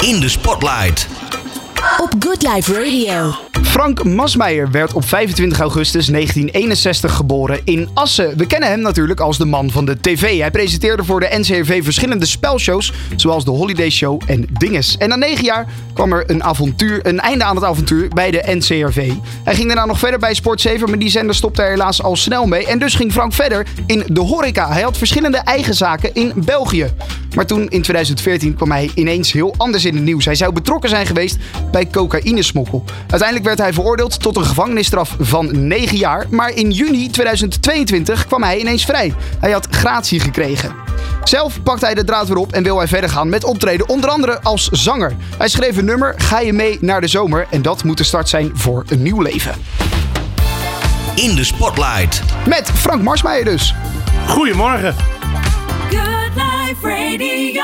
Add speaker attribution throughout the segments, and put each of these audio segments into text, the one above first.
Speaker 1: In de Spotlight.
Speaker 2: Op Good Life Radio.
Speaker 3: Frank Masmeijer werd op 25 augustus 1961 geboren in Assen. We kennen hem natuurlijk als de man van de tv. Hij presenteerde voor de NCRV verschillende spelshows, zoals de Holiday Show en Dinges. En na negen jaar kwam er een, avontuur, een einde aan het avontuur bij de NCRV. Hij ging daarna nog verder bij Sport 7, maar die zender stopte er helaas al snel mee. En dus ging Frank verder in de horeca. Hij had verschillende eigen zaken in België. Maar toen in 2014 kwam hij ineens heel anders in het nieuws. Hij zou betrokken zijn geweest bij cocaïnesmokkel. Uiteindelijk werd hij veroordeeld tot een gevangenisstraf van 9 jaar. Maar in juni 2022 kwam hij ineens vrij. Hij had gratie gekregen. Zelf pakt hij de draad weer op en wil hij verder gaan met optreden, onder andere als zanger. Hij schreef een nummer, Ga je mee naar de zomer? En dat moet de start zijn voor een nieuw leven.
Speaker 1: In de Spotlight.
Speaker 3: Met Frank Marsmeijer dus.
Speaker 4: Goedemorgen.
Speaker 2: Radio.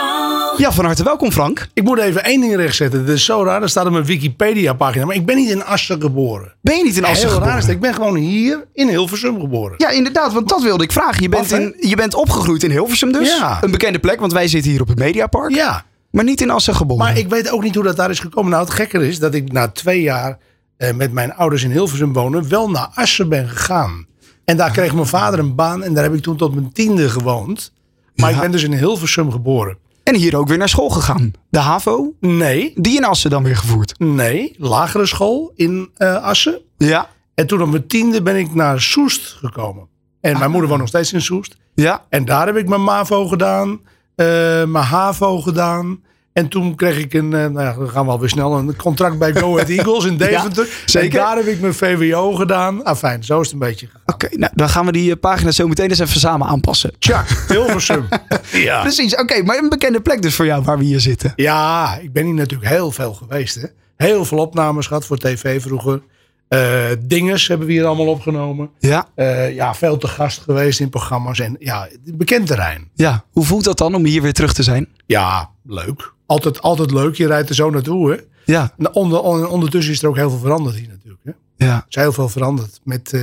Speaker 3: Ja, van harte welkom Frank.
Speaker 4: Ik moet even één ding rechtzetten. Dat is zo raar. Dat staat op mijn Wikipedia-pagina. Maar ik ben niet in Assen geboren.
Speaker 3: Ben je niet in Assen
Speaker 4: Heel
Speaker 3: geboren?
Speaker 4: raar is dat. Ik ben gewoon hier in Hilversum geboren.
Speaker 3: Ja, inderdaad, want dat wilde ik vragen. Je bent,
Speaker 4: Af,
Speaker 3: in, je bent opgegroeid in Hilversum dus.
Speaker 4: Ja.
Speaker 3: Een bekende plek, want wij zitten hier op het Mediapark.
Speaker 4: Ja.
Speaker 3: Maar niet in Assen geboren.
Speaker 4: Maar ik weet ook niet hoe dat daar is gekomen. Nou, het gekke is dat ik na twee jaar eh, met mijn ouders in Hilversum wonen... wel naar Assen ben gegaan. En daar kreeg mijn vader een baan. En daar heb ik toen tot mijn tiende gewoond. Maar
Speaker 3: Ja.
Speaker 4: ik ben dus in Hilversum geboren.
Speaker 3: En hier ook weer naar school gegaan. De HAVO,
Speaker 4: Nee,
Speaker 3: die in Assen dan weer gevoerd.
Speaker 4: nee. Lagere school in eh, Assen.
Speaker 3: Ja.
Speaker 4: En toen op mijn tiende ben ik naar Soest gekomen. En mijn moeder woont nog steeds in Soest.
Speaker 3: Ja.
Speaker 4: En daar heb ik mijn MAVO gedaan, eh, mijn HAVO gedaan. En toen kreeg ik een, eh, nou ja, dan gaan we alweer snel, een contract bij Go Ahead Eagles in Deventer.
Speaker 3: zeker.
Speaker 4: En daar heb ik mijn VWO gedaan. Ah, fijn, zo is het een beetje.
Speaker 3: Oké, nou dan gaan we die eh, pagina zo meteen eens even samen aanpassen.
Speaker 4: Tja, Hilversum. ja.
Speaker 3: Precies, oké, maar een bekende plek dus voor jou waar we hier zitten.
Speaker 4: ja, ik ben hier natuurlijk heel veel geweest. Hè. Heel veel opnames gehad voor tv vroeger. Eh dinges hebben we hier allemaal opgenomen.
Speaker 3: Ja.
Speaker 4: Ja, veel te gast geweest in programma's. En ja, bekend terrein.
Speaker 3: Ja, hoe voelt dat dan om hier weer terug te zijn?
Speaker 4: Ja, leuk. Altijd, altijd leuk. Je rijdt er zo naartoe. Hè.
Speaker 3: Ja,
Speaker 4: Nou, onder, onder- ondertussen is er ook heel veel veranderd hier natuurlijk. Hè. Er
Speaker 3: ja.
Speaker 4: is heel veel veranderd. Met eh,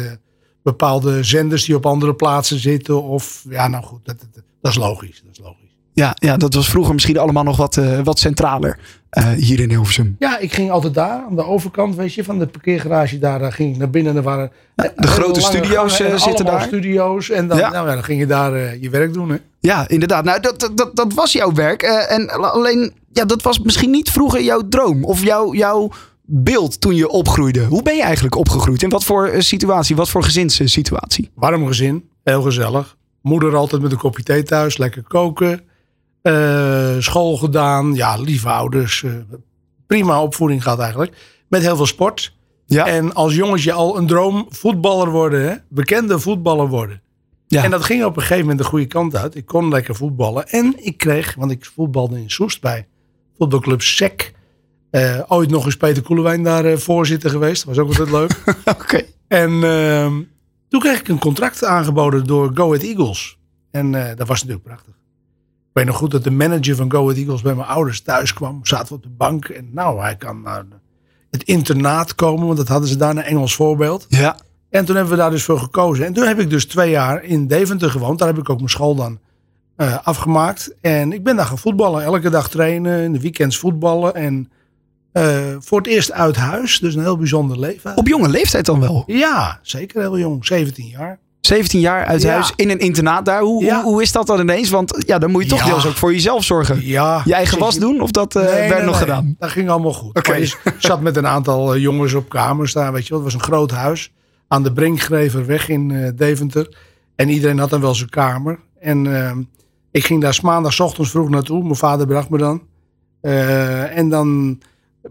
Speaker 4: bepaalde zenders die op andere plaatsen zitten. Of ja, nou goed, dat, dat, dat is logisch. Dat is logisch.
Speaker 3: Ja, ja, dat was vroeger misschien allemaal nog wat, eh, wat centraler eh, hier in Hilversum.
Speaker 4: Ja, ik ging altijd daar aan de overkant, weet je, van de parkeergarage daar. Daar ging ik naar binnen. Er waren
Speaker 3: de grote studio's, zitten daar.
Speaker 4: studio's. En dan,
Speaker 3: Ja.
Speaker 4: nou, ja, dan ging je daar je werk doen. Hè.
Speaker 3: Ja, inderdaad. Nou, dat, dat- dat, was jouw werk. eh, en alleen, ja, dat was misschien niet vroeger jouw droom. Of jouw, jouw beeld toen je opgroeide. Hoe ben je eigenlijk opgegroeid? In wat voor eh, situatie? Wat voor gezinssituatie?
Speaker 4: Warm gezin, heel gezellig. Moeder altijd met een kopje thee thuis, lekker koken. Eh, school gedaan, ja, lieve ouders. prima opvoeding gehad eigenlijk. Met heel veel sport.
Speaker 3: Ja.
Speaker 4: En als jongetje al een droom voetballer worden, hè? bekende voetballer worden.
Speaker 3: Ja.
Speaker 4: En dat ging op een gegeven moment de goede kant uit. Ik kon lekker voetballen. En ik kreeg, want ik voetbalde in Soest bij voetbalclub SEC. Eh, ooit nog eens Peter Koelewijn daar eh, voorzitter geweest. was ook altijd leuk.
Speaker 3: Oké.
Speaker 4: En ehm, toen kreeg ik een contract aangeboden door Go Ahead Eagles. En eh, dat was natuurlijk prachtig. Ik weet nog goed dat de manager van Go Ahead Eagles bij mijn ouders thuis kwam. Zaten we op de bank. En nou, hij kan naar het internaat komen. Want dat hadden ze daar een Engels voorbeeld.
Speaker 3: Ja.
Speaker 4: En toen hebben we daar dus voor gekozen. En toen heb ik dus twee jaar in Deventer gewoond. Daar heb ik ook mijn school dan eh, afgemaakt. En ik ben daar gaan voetballen. Elke dag trainen. In de weekends voetballen. En eh, voor het eerst uit huis. Dus een heel bijzonder leven.
Speaker 3: Op jonge leeftijd dan wel.
Speaker 4: Ja, zeker heel jong. 17 jaar.
Speaker 3: 17 jaar uit
Speaker 4: Ja.
Speaker 3: huis in een internaat daar. Hoe,
Speaker 4: Ja.
Speaker 3: hoe, hoe is dat dan ineens? Want ja, dan moet je toch
Speaker 4: Ja.
Speaker 3: deels ook voor jezelf zorgen.
Speaker 4: Ja.
Speaker 3: Je eigen was doen? Of dat eh,
Speaker 4: Nee,
Speaker 3: werd
Speaker 4: nee,
Speaker 3: nog
Speaker 4: nee.
Speaker 3: gedaan?
Speaker 4: Dat ging allemaal goed.
Speaker 3: Oké.
Speaker 4: Je zat met een aantal jongens op kamers daar. Weet je wel. Het was een groot huis. Aan de Brinkgreverweg in eh, Deventer. En iedereen had dan wel zijn kamer. En eh, ik ging daar 's maandags 's ochtends vroeg naartoe. Mijn vader bracht me dan. Eh, en dan...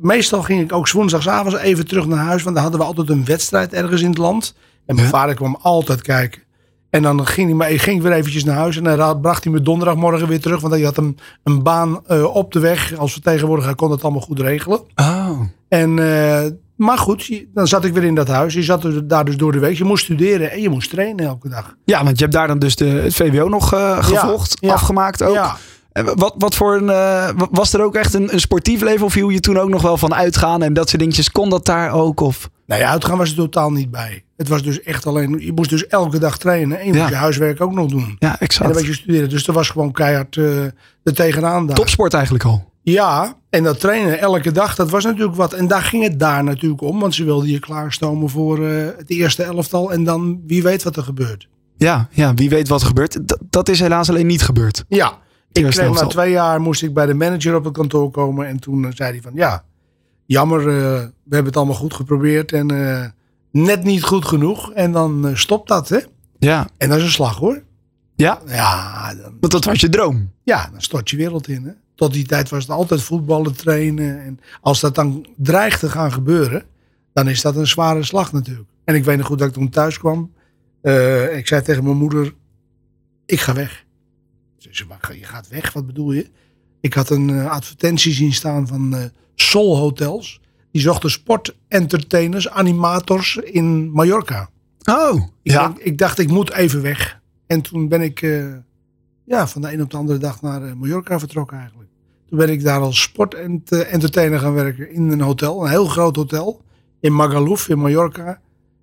Speaker 4: Meestal ging ik ook 's woensdagsavonds even terug naar huis. Want dan hadden we altijd een wedstrijd ergens in het land. En mijn
Speaker 3: Ja.
Speaker 4: vader kwam altijd kijken. En dan ging hij, maar ik ging weer eventjes naar huis. En dan ra- bracht hij me donderdagmorgen weer terug. Want hij had een, een baan eh, op de weg. Als vertegenwoordiger kon het allemaal goed regelen.
Speaker 3: Oh.
Speaker 4: En, eh, maar goed, dan zat ik weer in dat huis. Je zat daar dus door de week. Je moest studeren en je moest trainen elke dag.
Speaker 3: Ja, want je hebt daar dan dus de, het VWO nog eh, gevolgd,
Speaker 4: ja.
Speaker 3: afgemaakt ook.
Speaker 4: Ja.
Speaker 3: En wat, wat voor een, eh, wa- was er ook echt een, een sportief leven? Of viel je toen ook nog wel van uitgaan en dat soort dingetjes? Kon dat daar ook? Of?
Speaker 4: Nou ja, uitgaan was er totaal niet bij. Het was dus echt alleen, je moest dus elke dag trainen. En je moest je huiswerk ook nog doen.
Speaker 3: Ja,
Speaker 4: En
Speaker 3: exact.
Speaker 4: werd je studeren. Dus er was gewoon keihard eh er tegenaan daar.
Speaker 3: Topsport eigenlijk al.
Speaker 4: Ja, en dat trainen elke dag, dat was natuurlijk wat. En daar ging het daar natuurlijk om. Want ze wilden je klaarstomen voor eh, het eerste elftal. En dan wie weet wat er gebeurt.
Speaker 3: Ja, ja, wie weet wat er gebeurt. D- dat is helaas alleen niet gebeurd.
Speaker 4: Ja, ik kreeg na twee jaar moest ik bij de manager op het kantoor komen. En toen eh, zei hij van ja, jammer, eh, we hebben het allemaal goed geprobeerd. En net niet goed genoeg. En dan stopt dat, hè.
Speaker 3: Ja,
Speaker 4: En dat is een slag, hoor.
Speaker 3: ja
Speaker 4: Ja, dan,
Speaker 3: want dat was je droom.
Speaker 4: ja, dan stort je wereld in, hè. Tot die tijd was het altijd voetballen, trainen. En als dat dan dreigt te gaan gebeuren, dan is dat een zware slag natuurlijk. En ik weet nog goed dat ik toen thuis kwam. Eh, ik zei tegen mijn moeder, ik ga weg. Ze zei, maar je gaat weg, wat bedoel je? Ik had een eh, advertentie zien staan van eh Sol Hotels. Die zochten sportentertainers, animators in Mallorca.
Speaker 3: Oh,
Speaker 4: Ik,
Speaker 3: ja.
Speaker 4: denk- ik dacht, ik moet even weg. En toen ben ik ja, van de een op de andere dag naar Mallorca vertrokken eigenlijk. Toen ben ik daar als sportentertainer gaan werken in een hotel. Een heel groot hotel in Magaluf in Mallorca.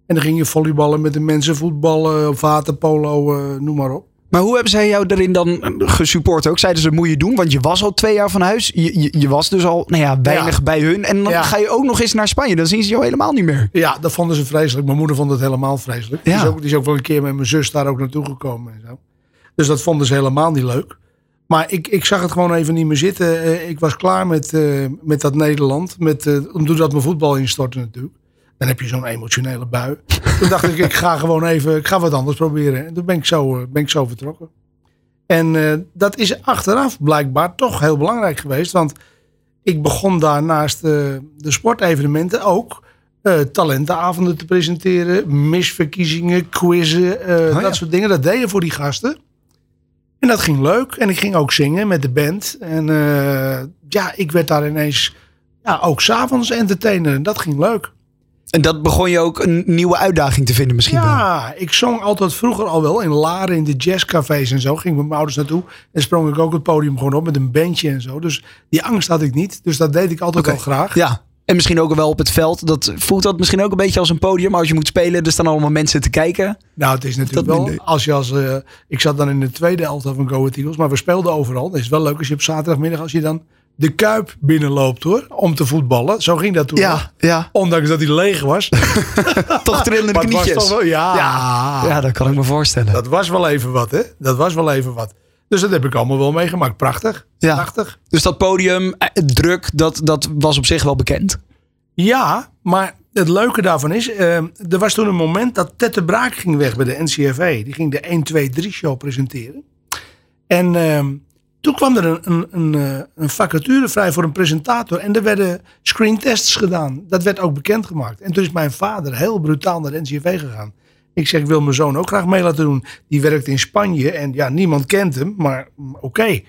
Speaker 4: En dan ging je volleyballen met de mensen, voetballen, waterpolo, eh, noem maar op.
Speaker 3: Maar hoe hebben zij jou erin dan eh, gesupport ook? Zeiden ze, moet je doen? Want je was al twee jaar van huis. Je, je, je was dus al nou ja, weinig
Speaker 4: Ja.
Speaker 3: bij hun. En dan
Speaker 4: Ja.
Speaker 3: ga je ook nog eens naar Spanje. Dan zien ze jou helemaal niet meer.
Speaker 4: Ja, dat vonden ze vreselijk. Mijn moeder vond het helemaal vreselijk. Die, is ook, die is ook wel een keer met mijn zus daar ook naartoe gekomen. En zo. Dus dat vonden ze helemaal niet leuk. Maar ik, ik zag het gewoon even niet meer zitten. Eh, ik was klaar met, eh, met dat Nederland. Met, eh omdat mijn voetbal instortte natuurlijk. Dan heb je zo'n emotionele bui. Toen dacht ik, ik ga gewoon even, ik ga wat anders proberen. En toen ben ik zo, ben ik zo vertrokken. En dat is achteraf blijkbaar toch heel belangrijk geweest. Want ik begon daar naast de sportevenementen ook talentenavonden te presenteren. Misverkiezingen, quizzen,
Speaker 3: Oh ja.
Speaker 4: dat soort dingen. Dat deed je voor die gasten. En dat ging leuk. En ik ging ook zingen met de band. En eh, ja, ik werd daar ineens ja, ook s'avonds entertainer. En dat ging leuk.
Speaker 3: En dat begon je ook een nieuwe uitdaging te vinden misschien wel.
Speaker 4: Ja, ik zong altijd vroeger al wel in Laren in de jazzcafés en zo. Ging met mijn ouders naartoe. En sprong ik ook het podium gewoon op met een bandje en zo. Dus die angst had ik niet. Dus dat deed ik altijd wel graag.
Speaker 3: Ja. En misschien ook wel op het veld. Dat voelt dat misschien ook een beetje als een podium. Als je moet spelen, er staan allemaal mensen te kijken.
Speaker 4: Nou, het is natuurlijk
Speaker 3: Dat
Speaker 4: wel,
Speaker 3: minder.
Speaker 4: als je als, eh, ik zat dan in de tweede elftal van Go Ahead Eagles, maar we speelden overal. Het is wel leuk als je op zaterdagmiddag, als je dan de Kuip binnenloopt hoor, om te voetballen. Zo ging dat toen. nog.
Speaker 3: ja.
Speaker 4: Ondanks dat hij leeg was.
Speaker 3: Toch trillende knietjes.
Speaker 4: toch wel, ja,
Speaker 3: ja. ja, dat kan ik me voorstellen.
Speaker 4: dat was wel even wat hè. Dat was wel even wat. Dus dat heb ik allemaal wel meegemaakt. Prachtig.
Speaker 3: Ja.
Speaker 4: Prachtig.
Speaker 3: Dus dat podium, eh, druk, dat, dat was op zich wel bekend.
Speaker 4: Ja, maar het leuke daarvan is, eh, er was toen een moment dat Ted de Braak ging weg bij de NCRV. Die ging de 1, 2, 3 show presenteren. En ehm, toen kwam er een, een, een, eh, een vacature vrij voor een presentator. En er werden screentests gedaan. Dat werd ook bekendgemaakt. En toen is mijn vader heel brutaal naar de NCRV gegaan. Ik zeg, ik wil mijn zoon ook graag mee laten doen. Die werkt in Spanje en ja, niemand kent hem, maar mm, oké.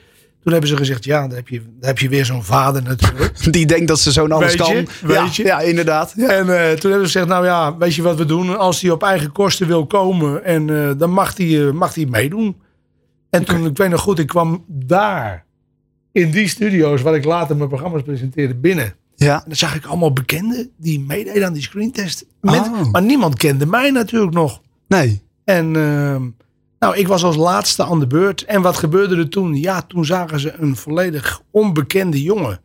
Speaker 4: Toen hebben ze gezegd, ja, daar heb je, daar heb je weer zo'n vader natuurlijk.
Speaker 3: Die denkt dat ze zo'n alles
Speaker 4: Weet je,
Speaker 3: kan.
Speaker 4: weet
Speaker 3: ja,
Speaker 4: je.
Speaker 3: ja, inderdaad. Ja.
Speaker 4: En eh, toen hebben ze gezegd, nou ja, weet je wat we doen? Als hij op eigen kosten wil komen, en, eh, dan mag hij, eh, mag hij meedoen. En toen, ik weet nog goed, ik kwam daar, in die studio's waar ik later mijn programma's presenteerde, binnen.
Speaker 3: Ja.
Speaker 4: En dan zag ik allemaal bekenden die meededen aan die screentest. Met-
Speaker 3: Oh.
Speaker 4: Maar niemand kende mij natuurlijk nog.
Speaker 3: Nee.
Speaker 4: En ehm, nou, ik was als laatste aan de beurt. En wat gebeurde er toen? Ja, toen zagen ze een volledig onbekende jongen.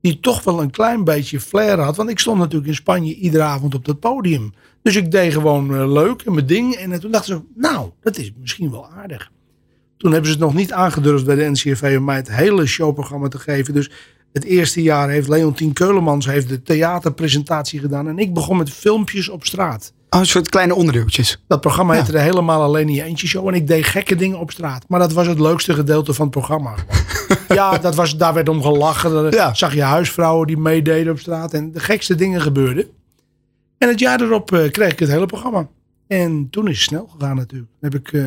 Speaker 4: Die toch wel een klein beetje flair had. Want ik stond natuurlijk in Spanje iedere avond op dat podium. Dus ik deed gewoon eh, leuk en mijn ding. En eh, toen dachten ze, nou, dat is misschien wel aardig. Toen hebben ze het nog niet aangedurfd bij de NCRV om mij het hele showprogramma te geven. Dus het eerste jaar heeft Leontien Keulemans heeft de theaterpresentatie gedaan. En ik begon met filmpjes op straat.
Speaker 3: Oh, een soort kleine onderdeeltjes.
Speaker 4: Dat programma
Speaker 3: Ja.
Speaker 4: heette de Helemaal Alleen in je Eentje Show. En ik deed gekke dingen op straat. Maar dat was het leukste gedeelte van het programma. ja, dat was, daar werd om gelachen. Dan
Speaker 3: Ja.
Speaker 4: zag je huisvrouwen die meededen op straat. En de gekste dingen gebeurden. En het jaar erop eh, kreeg ik het hele programma. En toen is het snel gegaan natuurlijk. Dan heb ik eh,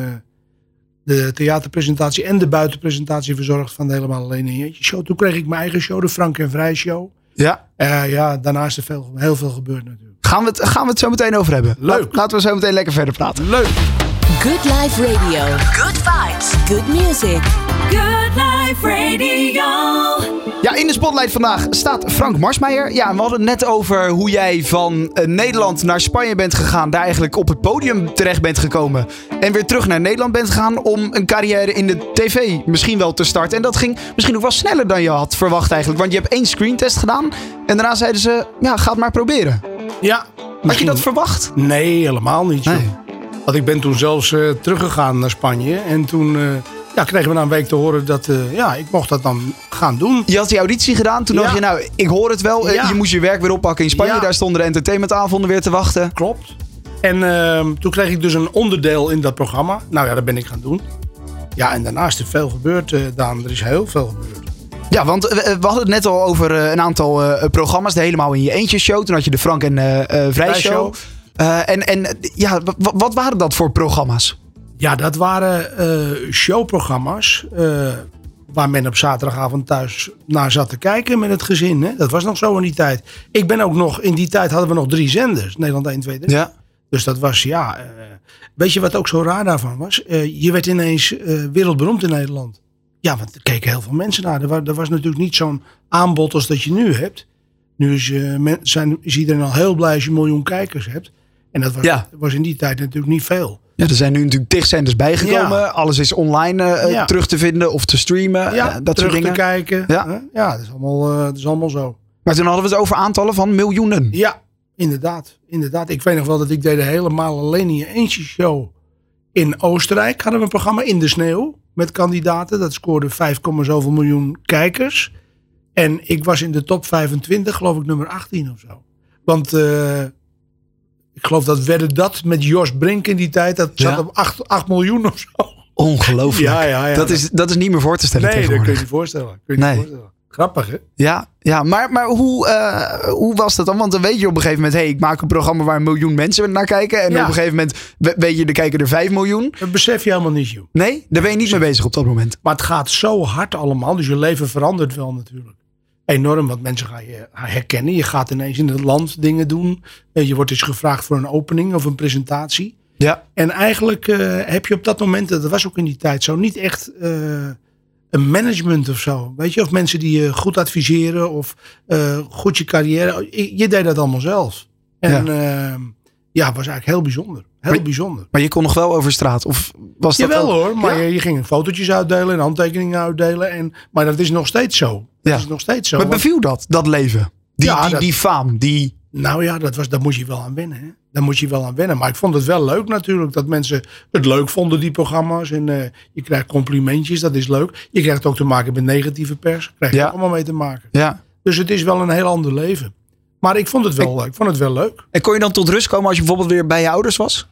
Speaker 4: de theaterpresentatie en de buitenpresentatie verzorgd van de Helemaal Alleen in je Eentje Show. Toen kreeg ik mijn eigen show, de Frank en Vrij Show.
Speaker 3: Ja.
Speaker 4: Eh, ja, daarna is er veel, heel veel gebeurd natuurlijk.
Speaker 3: Gaan we, het, gaan we het zo meteen over hebben?
Speaker 4: Leuk.
Speaker 3: Laten we zo meteen lekker verder praten.
Speaker 4: Leuk!
Speaker 2: Good Life Radio. Good vibes. Good music. Good Life Radio.
Speaker 3: Ja, Ja, in de spotlight vandaag staat Frank Marsmeijer. Ja, we hadden het net over hoe jij van eh, Nederland naar Spanje bent gegaan. Daar eigenlijk op het podium terecht bent gekomen. En weer terug naar Nederland bent gegaan om een carrière in de tv misschien wel te starten. En dat ging misschien ook wel sneller dan je had verwacht eigenlijk. Want je hebt één screentest gedaan. En daarna zeiden ze, ja, ga het maar proberen.
Speaker 4: Ja.
Speaker 3: Had je dat verwacht?
Speaker 4: Nee, helemaal niet. joh.
Speaker 3: Nee.
Speaker 4: Want ik ben toen zelfs eh, teruggegaan naar Spanje. En toen eh, ja, kregen we na een week te horen dat eh, ja, ik mocht dat dan gaan doen.
Speaker 3: Je had die auditie gedaan. Toen
Speaker 4: Ja.
Speaker 3: dacht je, nou, ik hoor het wel. Eh,
Speaker 4: Ja.
Speaker 3: Je moest je werk weer oppakken in Spanje.
Speaker 4: Ja.
Speaker 3: Daar stonden de entertainmentavonden weer te wachten.
Speaker 4: Klopt. En ehm, toen kreeg ik dus een onderdeel in dat programma. Nou ja, dat ben ik gaan doen. Ja, en daarna is er veel gebeurd, eh, Daan. Er is heel veel gebeurd.
Speaker 3: Ja, want we hadden het net al over een aantal programma's. De helemaal in je eentje show. Toen had je de Frank en Vrij show. En en ja, wa- wa- wat waren dat voor programma's?
Speaker 4: Ja, dat waren eh, showprogramma's. eh, waar men op zaterdagavond thuis naar zat te kijken met het gezin. Hè? Dat was nog zo in die tijd. Ik ben ook nog, in die tijd hadden we nog drie zenders. Nederland 1, 2, 3.
Speaker 3: Ja.
Speaker 4: Dus dat was, ja... eh, weet je wat ook zo raar daarvan was? Je werd ineens wereldberoemd in Nederland. Ja, want er keken heel veel mensen naar. Er was, er was natuurlijk niet zo'n aanbod als dat je nu hebt. Nu is, men, zijn, is iedereen al heel blij als je een miljoen kijkers hebt. En dat was,
Speaker 3: Ja.
Speaker 4: was in die tijd natuurlijk niet veel.
Speaker 3: Ja, er zijn nu natuurlijk tig zenders bijgekomen.
Speaker 4: Ja.
Speaker 3: Alles is online eh,
Speaker 4: Ja.
Speaker 3: terug te vinden of te streamen.
Speaker 4: Ja,
Speaker 3: eh, dat soort dingen.
Speaker 4: te kijken.
Speaker 3: Ja.
Speaker 4: Ja, dat, is allemaal, eh, dat is allemaal zo.
Speaker 3: Maar toen hadden we het over aantallen van miljoenen.
Speaker 4: Ja, inderdaad. inderdaad. Ik weet nog wel dat ik deed helemaal alleen in je eentje show. In Oostenrijk hadden we een programma in de sneeuw met kandidaten. Dat scoorde 5, zoveel miljoen kijkers. En ik was in de top 25, geloof ik, nummer 18 of zo. Want ik geloof dat werden dat met Jos Brink in die tijd. Dat zat
Speaker 3: Ja.
Speaker 4: op 8, 8 miljoen of zo.
Speaker 3: Ongelooflijk.
Speaker 4: Ja, ja, ja.
Speaker 3: Dat, is, dat is niet meer voor te stellen
Speaker 4: Nee, dat kun je niet voorstellen. Kun je
Speaker 3: Nee.
Speaker 4: niet voorstellen. Grappig, hè?
Speaker 3: Ja, ja maar, maar hoe, eh, hoe was dat dan? Want dan weet je op een gegeven moment... hey, ik maak een programma waar een miljoen mensen naar kijken. En
Speaker 4: Ja.
Speaker 3: op een gegeven moment we- weet je, er kijken er 5 miljoen.
Speaker 4: Dat besef je helemaal niet, joh.
Speaker 3: Nee, daar ben je niet mee bezig op dat moment.
Speaker 4: Maar het gaat zo hard allemaal. Dus je leven verandert wel natuurlijk. Enorm, want mensen gaan je herkennen. Je gaat ineens in het land dingen doen. Eh, Je wordt eens gevraagd voor een opening of een presentatie.
Speaker 3: Ja.
Speaker 4: En eigenlijk eh, heb je op dat moment, dat was ook in die tijd zo, niet echt eh, een management of zo. Weet je, of mensen die je goed adviseren of goed je carrière. Je, je deed dat allemaal zelf. En ja, ja was eigenlijk heel bijzonder. Heel
Speaker 3: Maar-
Speaker 4: bijzonder.
Speaker 3: Maar je kon nog wel over straat? Of was dat
Speaker 4: Jawel
Speaker 3: wel-
Speaker 4: hoor, maar
Speaker 3: Ja?
Speaker 4: je, je ging fotootjes uitdelen en handtekeningen uitdelen. En, maar dat is nog steeds zo.
Speaker 3: Ja.
Speaker 4: Dat is nog steeds zo.
Speaker 3: Maar
Speaker 4: want-
Speaker 3: beviel dat, dat leven? Die,
Speaker 4: Ja,
Speaker 3: die,
Speaker 4: dat-
Speaker 3: die faam, die...
Speaker 4: nou ja, dat was, daar moet je wel aan wennen. Hè? Daar moet je wel aan wennen. Maar ik vond het wel leuk natuurlijk. Dat mensen het leuk vonden, die programma's. En eh, je krijgt complimentjes, dat is leuk. Je krijgt ook te maken met negatieve pers. Krijg je
Speaker 3: Ja.
Speaker 4: allemaal mee te maken.
Speaker 3: Ja.
Speaker 4: Dus het is wel een heel ander leven. Maar ik vond het wel leuk. Ik vond het wel leuk.
Speaker 3: En kon je dan tot rust komen als je bijvoorbeeld weer bij je ouders was?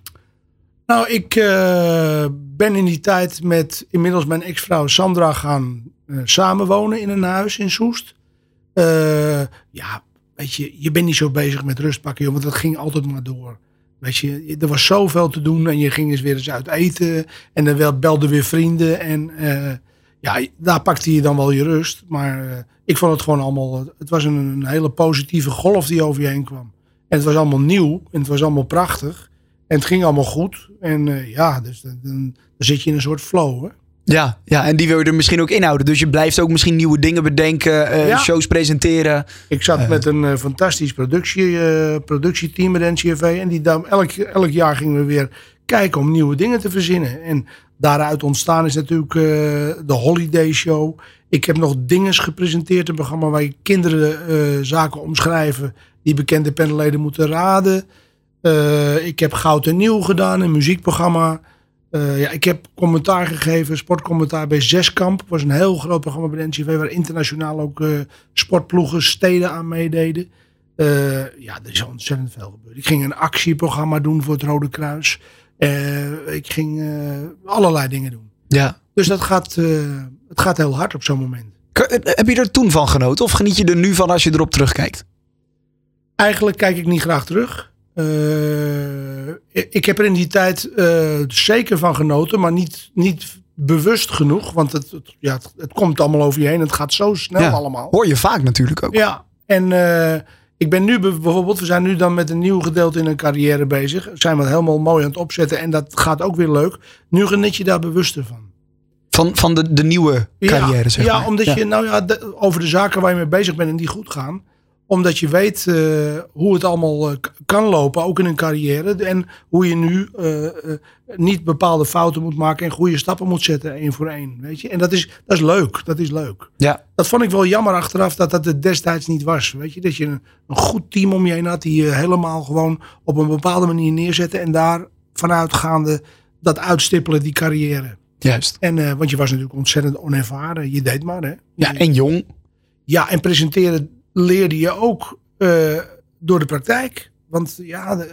Speaker 4: Nou, ik eh, ben in die tijd met inmiddels mijn ex-vrouw Sandra gaan eh, samenwonen in een huis in Soest. Eh, ja, weet je, je bent niet zo bezig met rust pakken, joh, want dat ging altijd maar door. Weet je, er was zoveel te doen en je ging eens weer eens uit eten. En dan wel belden weer vrienden. En ja, daar pakte je dan wel je rust. Maar eh, ik vond het gewoon allemaal, het was een, een hele positieve golf die over je heen kwam. En het was allemaal nieuw en het was allemaal prachtig. En het ging allemaal goed. En eh, ja, dus dan, zit je in een soort flow. Hè?
Speaker 3: Ja, ja, en die wil je er misschien ook inhouden. Dus je blijft ook misschien nieuwe dingen bedenken, eh,
Speaker 4: Ja.
Speaker 3: shows presenteren.
Speaker 4: Ik zat met een fantastisch productie, productieteam met NCRV. En die, elk, elk jaar gingen we weer kijken om nieuwe dingen te verzinnen. En daaruit ontstaan is natuurlijk eh, de Holiday Show. Ik heb nog Dinges gepresenteerd. Een programma waar je kinderen eh, zaken omschrijven die bekende panelleden moeten raden. Eh, ik heb Goud en Nieuw gedaan, een muziekprogramma. Ja, ik heb commentaar gegeven, sportcommentaar bij Zeskamp. was een heel groot programma bij de NCV, waar internationaal ook sportploegen, steden aan meededen. Ja, er is ontzettend veel gebeurd. Ik ging een actieprogramma doen voor het Rode Kruis. Eh, ik ging eh, allerlei dingen doen.
Speaker 3: Ja.
Speaker 4: Dus dat gaat, eh, het gaat heel hard op zo'n moment.
Speaker 3: Heb je er toen van genoten? Of geniet je er nu van als je erop terugkijkt?
Speaker 4: Eigenlijk kijk ik niet graag terug. Ik- heb er in die tijd zeker van genoten, maar niet, niet bewust genoeg. Want het, het- ja, het, het komt allemaal over je heen. Het gaat zo snel
Speaker 3: Ja.
Speaker 4: allemaal.
Speaker 3: Hoor je vaak natuurlijk ook.
Speaker 4: Ja, en ik ben nu be- bijvoorbeeld, we zijn nu dan met een nieuw gedeelte in een carrière bezig. Zijn we helemaal mooi aan het opzetten en dat gaat ook weer leuk. Nu geniet je daar bewuster van.
Speaker 3: Van, van de, de nieuwe carrière,
Speaker 4: ja,
Speaker 3: zeg
Speaker 4: ja,
Speaker 3: maar.
Speaker 4: omdat je nou ja, de- over de zaken waar je mee bezig bent en die goed gaan. Omdat je weet eh, hoe het allemaal eh, kan lopen, ook in een carrière. En hoe je nu eh, niet bepaalde fouten moet maken en goede stappen moet zetten, één voor één. Weet je? En dat is, dat is leuk. Dat is leuk.
Speaker 3: Ja,
Speaker 4: Dat vond ik wel jammer achteraf dat dat het destijds niet was. Weet je? Dat je een, een goed team om je heen had die je helemaal gewoon op een bepaalde manier neerzette. En daar vanuitgaande dat uitstippelen, die carrière.
Speaker 3: juist.
Speaker 4: En, want je was natuurlijk ontzettend onervaren. Je deed maar, hè?
Speaker 3: Ja, en jong.
Speaker 4: Ja, en presenteren leerde je ook eh, door de praktijk. Want ja, eh,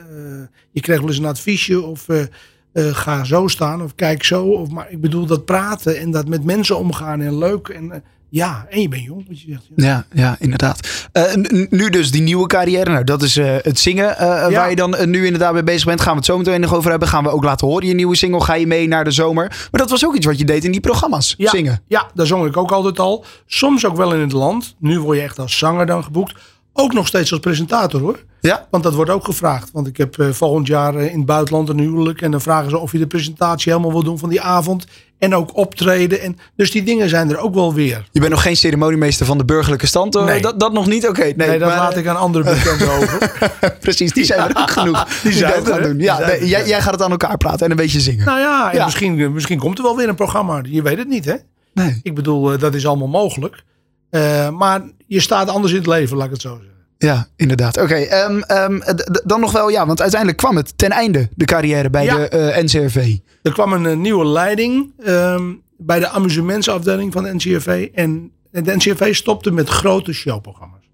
Speaker 4: je kreeg wel eens een adviesje of eh, ga zo staan of kijk zo. Of, maar ik bedoel dat praten en dat met mensen omgaan en leuk. En ja, en je bent jong, wat je zegt. Ja.
Speaker 3: Ja, ja inderdaad. Eh, nu dus die nieuwe carrière. Nou, dat is eh, het zingen eh, waar je dan nu inderdaad mee bezig bent. Gaan we het zo meteen nog over hebben. Gaan we ook laten horen. Je nieuwe single ga je mee naar de zomer. Maar dat was ook iets wat je deed in die programma's.
Speaker 4: Ja,
Speaker 3: Zingen.
Speaker 4: Ja, daar zong ik ook altijd al. Soms ook wel in het land. Nu word je echt als zanger dan geboekt. Ook nog steeds als presentator hoor.
Speaker 3: Ja.
Speaker 4: Want dat wordt ook gevraagd. Want ik heb eh, volgend jaar eh, in het buitenland een huwelijk. En dan vragen ze of je de presentatie helemaal wil doen van die avond. En ook optreden. En, dus die dingen zijn er ook wel weer.
Speaker 3: Je bent nog geen ceremoniemeester van de burgerlijke stand. hoor.
Speaker 4: Nee.
Speaker 3: Dat, dat nog niet? Oké. nee,
Speaker 4: Nee, dat
Speaker 3: maar,
Speaker 4: laat ik aan andere bekenden over.
Speaker 3: Precies, die zijn er ook genoeg. Die,
Speaker 4: zijn
Speaker 3: dat gaan doen. Ja, nee, jij, jij gaat het aan elkaar praten en een beetje zingen.
Speaker 4: Nou ja, en
Speaker 3: Ja.
Speaker 4: Misschien, misschien komt er wel weer een programma. Je weet het niet hè.
Speaker 3: nee.
Speaker 4: Ik bedoel, eh, dat is allemaal mogelijk. Eh, maar je staat anders in het leven, laat ik het zo zeggen.
Speaker 3: Ja, inderdaad. Oké, ehm, ehm, dan nog wel, ja, want uiteindelijk kwam het ten einde, de carrière bij
Speaker 4: Ja.
Speaker 3: de eh, NCRV.
Speaker 4: Er kwam een eh, nieuwe leiding ehm, bij de amusementsafdeling van de NCRV. En de NCRV stopte met grote showprogramma's.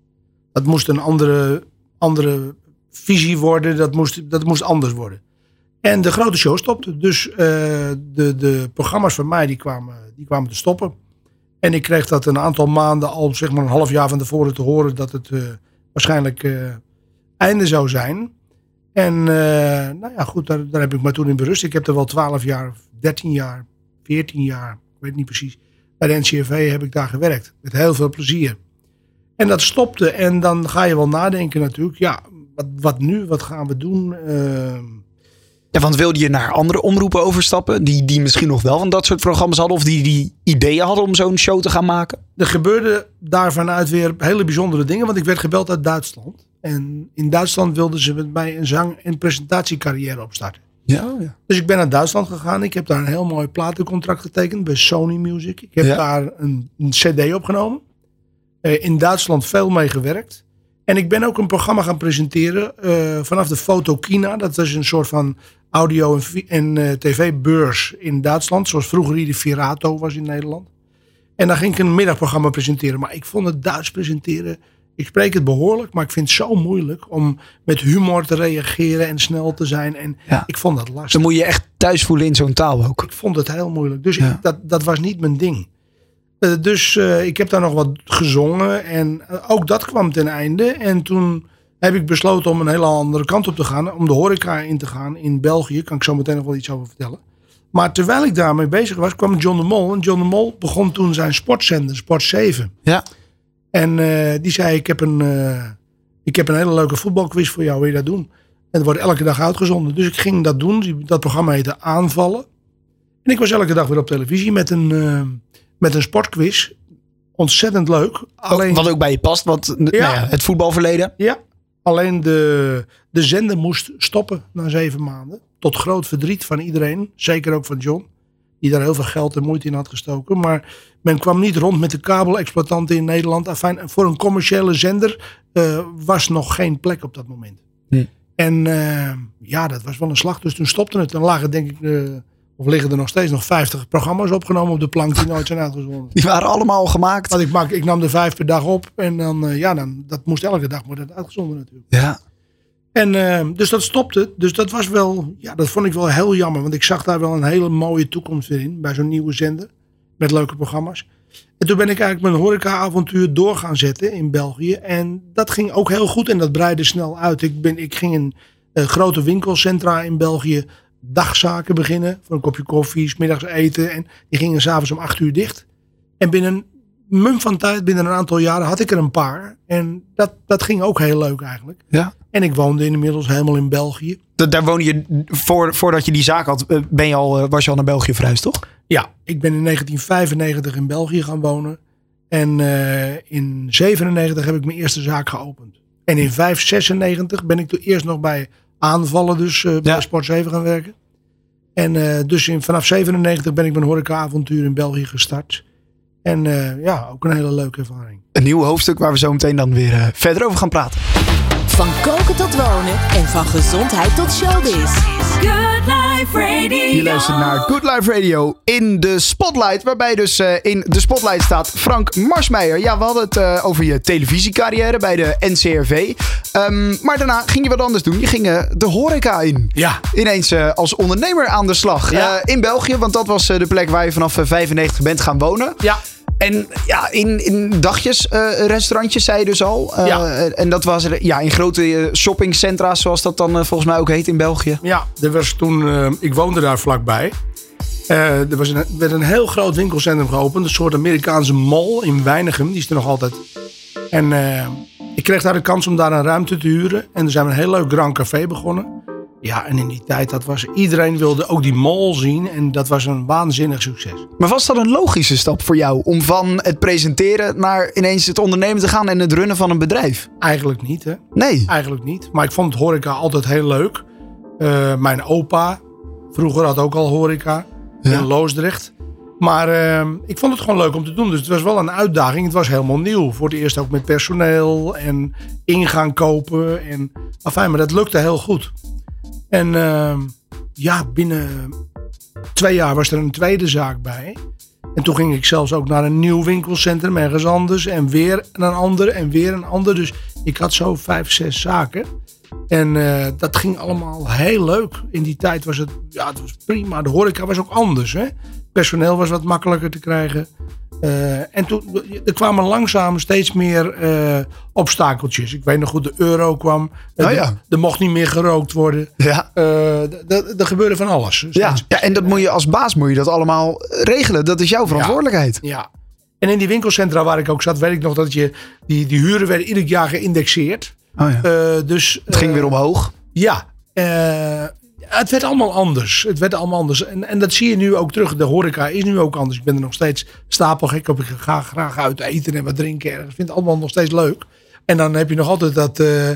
Speaker 4: Dat moest een andere, andere visie worden. Dat moest, dat moest anders worden. En de grote show stopte. Dus de, de programma's van mij die kwamen, die kwamen te stoppen. En ik kreeg dat een aantal maanden al zeg maar een half jaar van tevoren te horen dat het eh, waarschijnlijk eh, einde zou zijn. En eh, nou ja, goed, daar, daar heb ik me toen in berust. Ik heb er wel 12 jaar, 13 jaar, 14 jaar, ik weet niet precies. Bij de NCRV heb ik daar gewerkt. Met heel veel plezier. En dat stopte. En dan ga je wel nadenken natuurlijk. Ja, wat, wat nu? Wat gaan we doen?
Speaker 3: Ja, want wilde je naar andere omroepen overstappen, die, die misschien nog wel van dat soort programma's hadden, of die die ideeën hadden om zo'n show te gaan maken?
Speaker 4: er gebeurde daarvanuit weer hele bijzondere dingen. Want ik werd gebeld uit Duitsland. En in Duitsland wilden ze met mij een zang- en presentatiecarrière opstarten.
Speaker 3: Ja, ja.
Speaker 4: Dus ik ben naar Duitsland gegaan. Ik heb daar een heel mooi platencontract getekend bij Sony Music. Ik heb
Speaker 3: Ja.
Speaker 4: daar een, een CD opgenomen. Eh, in Duitsland veel mee gewerkt. En ik ben ook een programma gaan presenteren eh, vanaf de Fotokina. Dat is een soort van audio- en, en eh, tv-beurs in Duitsland. Zoals vroeger hier de Virato was in Nederland. En dan ging ik een middagprogramma presenteren. Maar ik vond het Duits presenteren. Ik spreek het behoorlijk, maar ik vind het zo moeilijk om met humor te reageren en snel te zijn. En
Speaker 3: Ja.
Speaker 4: ik vond dat lastig.
Speaker 3: Dan moet je echt thuis voelen in zo'n taal ook.
Speaker 4: Ik vond het heel moeilijk. Dus
Speaker 3: Ja.
Speaker 4: ik, dat, dat was niet mijn ding. Eh, dus eh, ik heb daar nog wat gezongen. En ook dat kwam ten einde. En toen heb ik besloten om een hele andere kant op te gaan. Om de horeca in te gaan in België. Kan ik zo meteen nog wel iets over vertellen. Maar terwijl ik daarmee bezig was, kwam John de Mol. En John de Mol begon toen zijn sportzender, Sport 7.
Speaker 3: Ja.
Speaker 4: En eh, die zei, ik heb, een, eh, ik heb een hele leuke voetbalquiz voor jou. Wil je dat doen? En dat wordt elke dag uitgezonden. Dus ik ging dat doen. Dat programma heette Aanvallen. En ik was elke dag weer op televisie met een, eh, met een sportquiz. Ontzettend leuk. Alleen,
Speaker 3: Wat ook bij je past, want nou ja, het voetbalverleden.
Speaker 4: ja, alleen de, de zender moest stoppen na zeven maanden. Tot groot verdriet van iedereen. Zeker ook van John. Die daar heel veel geld en moeite in had gestoken. Maar men kwam niet rond met de kabelexploitanten in Nederland. Afijn, voor een commerciële zender eh, was nog geen plek op dat moment.
Speaker 3: Hm.
Speaker 4: En eh, ja, dat was wel een slag. Dus toen stopte het. Dan lagen denk ik, eh, of liggen er nog steeds nog 50 programma's opgenomen op de plank die nooit zijn uitgezonden.
Speaker 3: Die waren allemaal al gemaakt.
Speaker 4: Want ik, maak, ik nam er vijf per dag op. En dan, eh, ja, dan, dat moest elke dag worden uitgezonden natuurlijk.
Speaker 3: Ja.
Speaker 4: En eh, dus dat stopte. Dus dat was wel, ja, dat vond ik wel heel jammer. Want ik zag daar wel een hele mooie toekomst weer in. Bij zo'n nieuwe zender. Met leuke programma's. En toen ben ik eigenlijk mijn horeca-avontuur door gaan zetten in België. En dat ging ook heel goed en dat breidde snel uit. Ik, ben, ik ging in eh, grote winkelcentra in België dagzaken beginnen. Voor een kopje koffie, 's middags eten. En die gingen s'avonds om acht uur dicht. En binnen een mum van tijd, binnen een aantal jaren, had ik er een paar. En dat, dat ging ook heel leuk eigenlijk.
Speaker 3: ja.
Speaker 4: En ik woonde inmiddels helemaal in België.
Speaker 3: da- daar woonde je, voor, voordat je die zaak had, eh, ben je al, eh, was je al naar België verhuisd, toch?
Speaker 4: Ja, ik ben in 1995 in België gaan wonen. En eh, in 97 heb ik mijn eerste zaak geopend. En in 596 ben ik toen eerst nog bij aanvallen, dus eh, bij
Speaker 3: Ja.
Speaker 4: Sport 7 gaan werken. En eh, dus in, vanaf 97 ben ik mijn horecaavontuur in België gestart. En eh, ja, ook een hele leuke ervaring.
Speaker 3: Een nieuw hoofdstuk waar we zo meteen dan weer verder over gaan praten.
Speaker 2: Van koken tot wonen en van gezondheid tot showbiz.
Speaker 5: Good Life Radio.
Speaker 3: Je luistert naar Good Life Radio in de Spotlight. Waarbij dus eh, in de Spotlight staat Frank Marsmeijer. Ja, we hadden het eh, over je televisiecarrière bij de NCRV. Ehm, maar daarna ging je wat anders doen. Je ging eh, de horeca in.
Speaker 4: Ja.
Speaker 3: Ineens eh, als ondernemer aan de slag.
Speaker 4: Ja.
Speaker 3: Eh, in België, want dat was eh, de plek waar je vanaf eh, 95 bent gaan wonen.
Speaker 4: Ja.
Speaker 3: En ja, in, in dagjes, eh, restaurantjes zei je dus al. Eh,
Speaker 4: Ja.
Speaker 3: En dat was ja, in grote eh, shoppingcentra's, zoals dat dan volgens mij ook heet in België.
Speaker 4: Ja, er was toen, ik woonde daar vlakbij. Er was een, werd een heel groot winkelcentrum geopend. Een soort Amerikaanse mall in Weinigem. Die is er nog altijd. En ik kreeg daar de kans om daar een ruimte te huren. En er zijn we een heel leuk Grand Café begonnen. Ja, en in die tijd, dat was, iedereen wilde ook die mall zien. En dat was een waanzinnig succes.
Speaker 3: Maar was dat een logische stap voor jou om van het presenteren naar ineens het ondernemen te gaan en het runnen van een bedrijf?
Speaker 4: Eigenlijk niet, hè.
Speaker 3: Nee.
Speaker 4: Eigenlijk niet. Maar ik vond het horeca altijd heel leuk. Eh, mijn opa vroeger had ook al horeca
Speaker 3: Ja.
Speaker 4: in Loosdrecht. Maar eh, ik vond het gewoon leuk om te doen. Dus het was wel een uitdaging. Het was helemaal nieuw. Voor het eerst ook met personeel en ingaan kopen. En, afijn, maar dat lukte heel goed. En eh, ja, binnen twee jaar was er een tweede zaak bij. En toen ging ik zelfs ook naar een nieuw winkelcentrum ergens anders. En weer een ander en weer een ander. Dus ik had zo vijf, zes zaken. En eh, dat ging allemaal heel leuk. In die tijd was het, ja, het was prima. De horeca was ook anders. Hè? Personeel was wat makkelijker te krijgen. Eh, en toen er kwamen langzaam steeds meer eh, obstakeltjes. Ik weet nog goed, de euro kwam.
Speaker 3: Oh ja.
Speaker 4: er- mocht niet meer gerookt worden.
Speaker 3: Ja.
Speaker 4: Er gebeurde van alles.
Speaker 3: Ja.
Speaker 4: Steeds.
Speaker 3: ja, en dat moet je als baas moet je dat allemaal regelen. Dat is jouw verantwoordelijkheid.
Speaker 4: Ja. En in die winkelcentra waar ik ook zat, weet ik nog dat je die, die huren werden ieder jaar geïndexeerd.
Speaker 3: Oh ja.
Speaker 4: Dus,
Speaker 3: het ging weer omhoog.
Speaker 4: Ja. Het werd allemaal anders. Het werd allemaal anders. En, en dat zie je nu ook terug. De horeca is nu ook anders. Ik ben er nog steeds stapelgek op. Ik ga graag uit eten en wat drinken. Ik vind het allemaal nog steeds leuk. En dan heb je nog altijd dat, eh,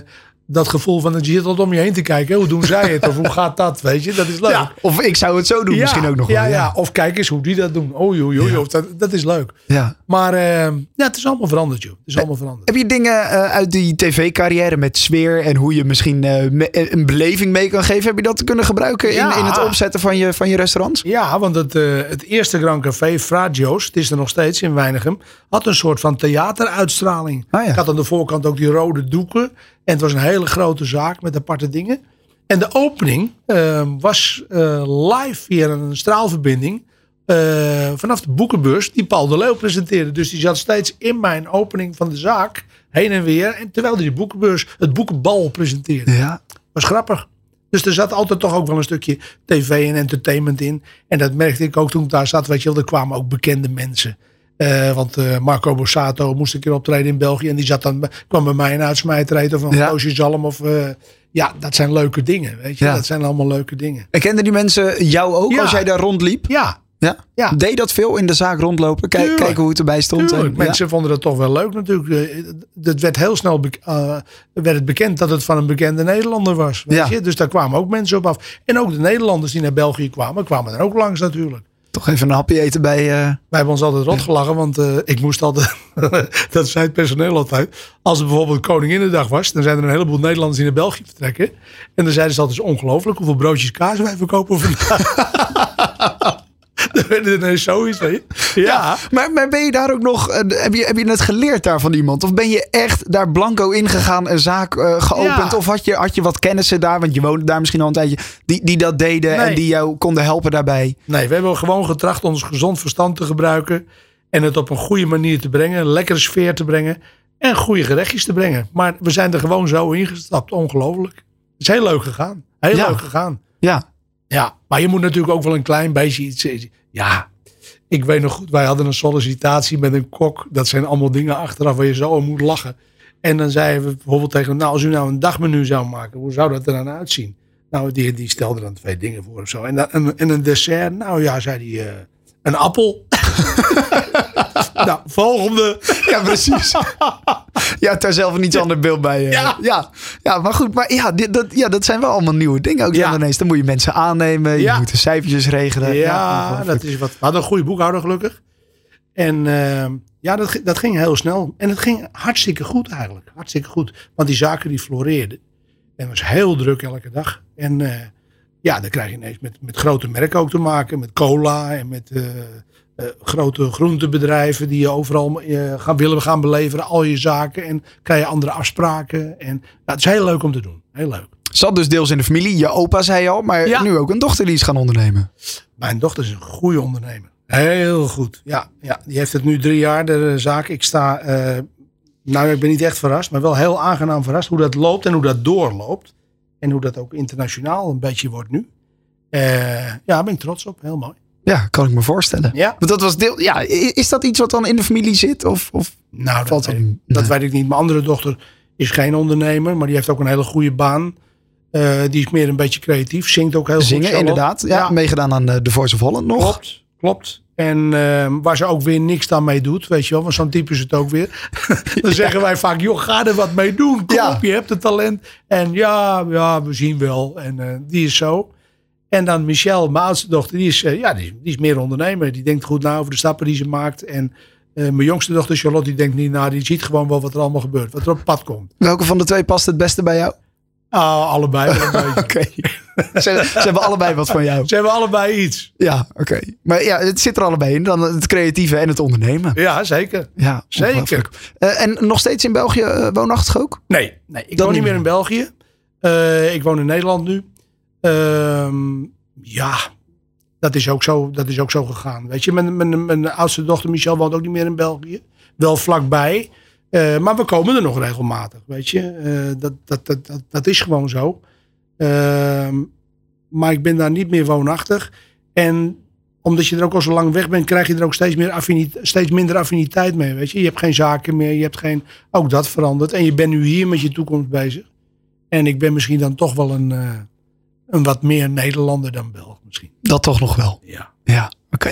Speaker 4: dat gevoel van dat je zit altijd om je heen te kijken. Hoe doen zij het? Of hoe gaat dat? Weet je, dat is leuk.
Speaker 3: Ja, of ik zou het zo doen misschien ook nog
Speaker 4: ja,
Speaker 3: wel.
Speaker 4: ja. Of kijk eens hoe die dat doen. Oei, oei. Of dat, dat is leuk.
Speaker 3: ja.
Speaker 4: Maar eh, ja, het is allemaal veranderd, joh. Het is allemaal veranderd.
Speaker 3: Heb je dingen eh, uit die tv-carrière met sfeer en hoe je misschien eh, me- een beleving mee kan geven? Heb je dat kunnen gebruiken in, in het opzetten van je, van je restaurants?
Speaker 4: Ja, want het, eh, het eerste Grand Café, Fragio's, het is er nog steeds in Weinigem, had een soort van theateruitstraling.
Speaker 3: Ah.
Speaker 4: Ik had aan de voorkant ook die rode doeken. En het was een hele grote zaak met aparte dingen. En de opening eh, was eh, live via een straalverbinding. eh, vanaf de boekenbeurs die Paul de Leeuw presenteerde. Dus die zat steeds in mijn opening van de zaak heen en weer. En terwijl hij die boekenbeurs, het boekenbal presenteerde
Speaker 3: Ja.
Speaker 4: was grappig. Dus er zat altijd toch ook wel een stukje tv en entertainment in. En dat merkte ik ook toen ik daar zat. Weet je wel, er kwamen ook bekende mensen. Eh, want eh, Marco Borsato moest een keer optreden in België. En die zat dan, kwam bij mij een uitsmijter eten. Of een
Speaker 3: Ja.
Speaker 4: Roosje Zalm. Of, eh, ja, dat zijn leuke dingen. Weet je,
Speaker 3: Ja.
Speaker 4: dat zijn allemaal leuke dingen.
Speaker 3: En kenden die mensen jou ook
Speaker 4: Ja.
Speaker 3: als jij daar rondliep?
Speaker 4: Ja,
Speaker 3: Ja.
Speaker 4: Ja.
Speaker 3: Deed dat veel in de zaak rondlopen? Kijk,
Speaker 4: Tuurlijk.
Speaker 3: kijken hoe het erbij stond. En- ja.
Speaker 4: Mensen vonden dat toch wel leuk natuurlijk. Het werd heel snel werd het bekend dat het van een bekende Nederlander was. Weet je? Dus daar kwamen ook mensen op af. En ook de Nederlanders die naar België kwamen, kwamen er ook langs natuurlijk.
Speaker 3: Toch even een hapje eten bij... eh,
Speaker 4: Wij hebben ons altijd rot gelachen, want eh, ik moest altijd, dat zei het personeel altijd. Als er bijvoorbeeld Koninginnedag was, dan zijn er een heleboel Nederlanders die naar België vertrekken. En dan zeiden ze altijd, het ongelooflijk hoeveel broodjes kaas wij verkopen vandaag. weet je. Ja.
Speaker 3: Maar, maar ben je daar ook nog... eh, heb, je, heb je het geleerd daar van iemand? Of ben je echt daar blanco ingegaan, een zaak eh, geopend?
Speaker 4: Ja.
Speaker 3: Of had je, had je wat kennissen daar, want je woonde daar misschien al een tijdje... die, die dat deden en die jou konden helpen daarbij?
Speaker 4: Nee, we hebben gewoon getracht ons gezond verstand te gebruiken. En het op een goede manier te brengen. Een lekkere sfeer te brengen. En goede gerechtjes te brengen. Maar we zijn er gewoon zo ingestapt. Ongelooflijk. Het is heel leuk gegaan. Heel
Speaker 3: Ja.
Speaker 4: leuk gegaan.
Speaker 3: Ja.
Speaker 4: Ja, maar je moet natuurlijk ook wel een klein beetje iets. Ja, ik weet nog goed, wij hadden een sollicitatie met een kok. Dat zijn allemaal dingen achteraf waar je zo om moet lachen. En dan zeiden we bijvoorbeeld tegen hem, nou als u nou een dagmenu zou maken, hoe zou dat er dan uitzien? Nou, die, die stelde dan twee dingen voor of zo. En, dan, en, en een dessert, nou ja, zei hij, eh, een appel. nou, volgende.
Speaker 3: Ja, precies. ja, daar zelf een iets ander beeld bij. eh.
Speaker 4: Ja.
Speaker 3: ja. Ja, maar goed. Maar ja, dit, dat, ja, dat zijn wel allemaal nieuwe dingen. Ook
Speaker 4: Ja.
Speaker 3: dan ineens. Dan moet je mensen aannemen. Je moet de cijfertjes regelen.
Speaker 4: Ja, dat is wat. We hadden een goede boekhouder gelukkig. En eh, ja, dat, dat ging heel snel. En het ging hartstikke goed eigenlijk. Hartstikke goed. Want die zaken die floreerden. En het was heel druk elke dag. En eh, ja, dan krijg je ineens met, met grote merken ook te maken. Met cola en met eh, eh, grote groentebedrijven die je overal eh, gaan, willen gaan beleveren. Al je zaken. En krijg je andere afspraken. En nou, het is heel leuk om te doen. Heel leuk.
Speaker 3: Zat dus deels in de familie. Je opa zei al. Maar
Speaker 4: Ja.
Speaker 3: nu ook een dochter die is gaan ondernemen.
Speaker 4: Mijn dochter is een goede ondernemer. Heel goed. Ja, ja, die heeft het nu drie jaar, de zaak. Ik sta, eh, nou ik ben niet echt verrast, maar wel heel aangenaam verrast hoe dat loopt en hoe dat doorloopt. En hoe dat ook internationaal een beetje wordt nu. Ja, daar ben ik trots op. Heel mooi.
Speaker 3: Ja, kan ik me voorstellen.
Speaker 4: Ja.
Speaker 3: Want dat was deel. Ja, is dat iets wat dan in de familie zit? Of, of
Speaker 4: Nou, dat, weet,
Speaker 3: dat
Speaker 4: weet ik niet. Mijn andere dochter is geen ondernemer, maar die heeft ook een hele goede baan. Eh, die is meer een beetje creatief, zingt ook heel goed.
Speaker 3: zingen, inderdaad. Ja, meegedaan aan de The Voice of Holland nog.
Speaker 4: Klopt, klopt. En ehm, waar ze ook weer niks dan mee doet, weet je wel. Want zo'n type is het ook weer. dan zeggen wij vaak, joh, ga er wat mee doen. Kom
Speaker 3: Ja.
Speaker 4: op, je hebt het talent. En ja, ja, we zien wel. En eh, die is zo. En dan Michelle, mijn oudste dochter, die is, eh, ja, die, die is meer ondernemer. Die denkt goed na over de stappen die ze maakt. En eh, mijn jongste dochter Charlotte, die denkt niet na. Die ziet gewoon wel wat er allemaal gebeurt. Wat er op pad komt.
Speaker 3: Welke van de twee past het beste bij jou?
Speaker 4: Ah, allebei.
Speaker 3: Oké. ze, ze hebben allebei wat van jou.
Speaker 4: Ze hebben allebei iets.
Speaker 3: Ja, oké. Maar ja, het zit er allebei in. Dan het creatieve en het ondernemen.
Speaker 4: Ja, zeker.
Speaker 3: Ja,
Speaker 4: Zeker.
Speaker 3: Eh, en nog steeds in België woonachtig ook?
Speaker 4: Nee, nee ik woon niet meer in België. Ik woon in Nederland nu. Ehm, ja, dat is, ook zo, dat is ook zo gegaan. Weet je, mijn, mijn, oudste dochter Michel woont ook niet meer in België. Wel vlakbij. Eh, maar we komen er nog regelmatig. Weet je, Eh, dat, dat, dat, dat, is gewoon zo. Ehm, maar ik ben daar niet meer woonachtig. En omdat je er ook al zo lang weg bent, krijg je er ook steeds, meer steeds minder affiniteit mee. Weet je? je hebt geen zaken meer, je hebt geen. Ook dat verandert. En je bent nu hier met je toekomst bezig. En ik ben misschien dan toch wel een, eh, een wat meer Nederlander dan Belg misschien.
Speaker 3: Dat toch nog wel.
Speaker 4: Ja.
Speaker 3: Ja, oké.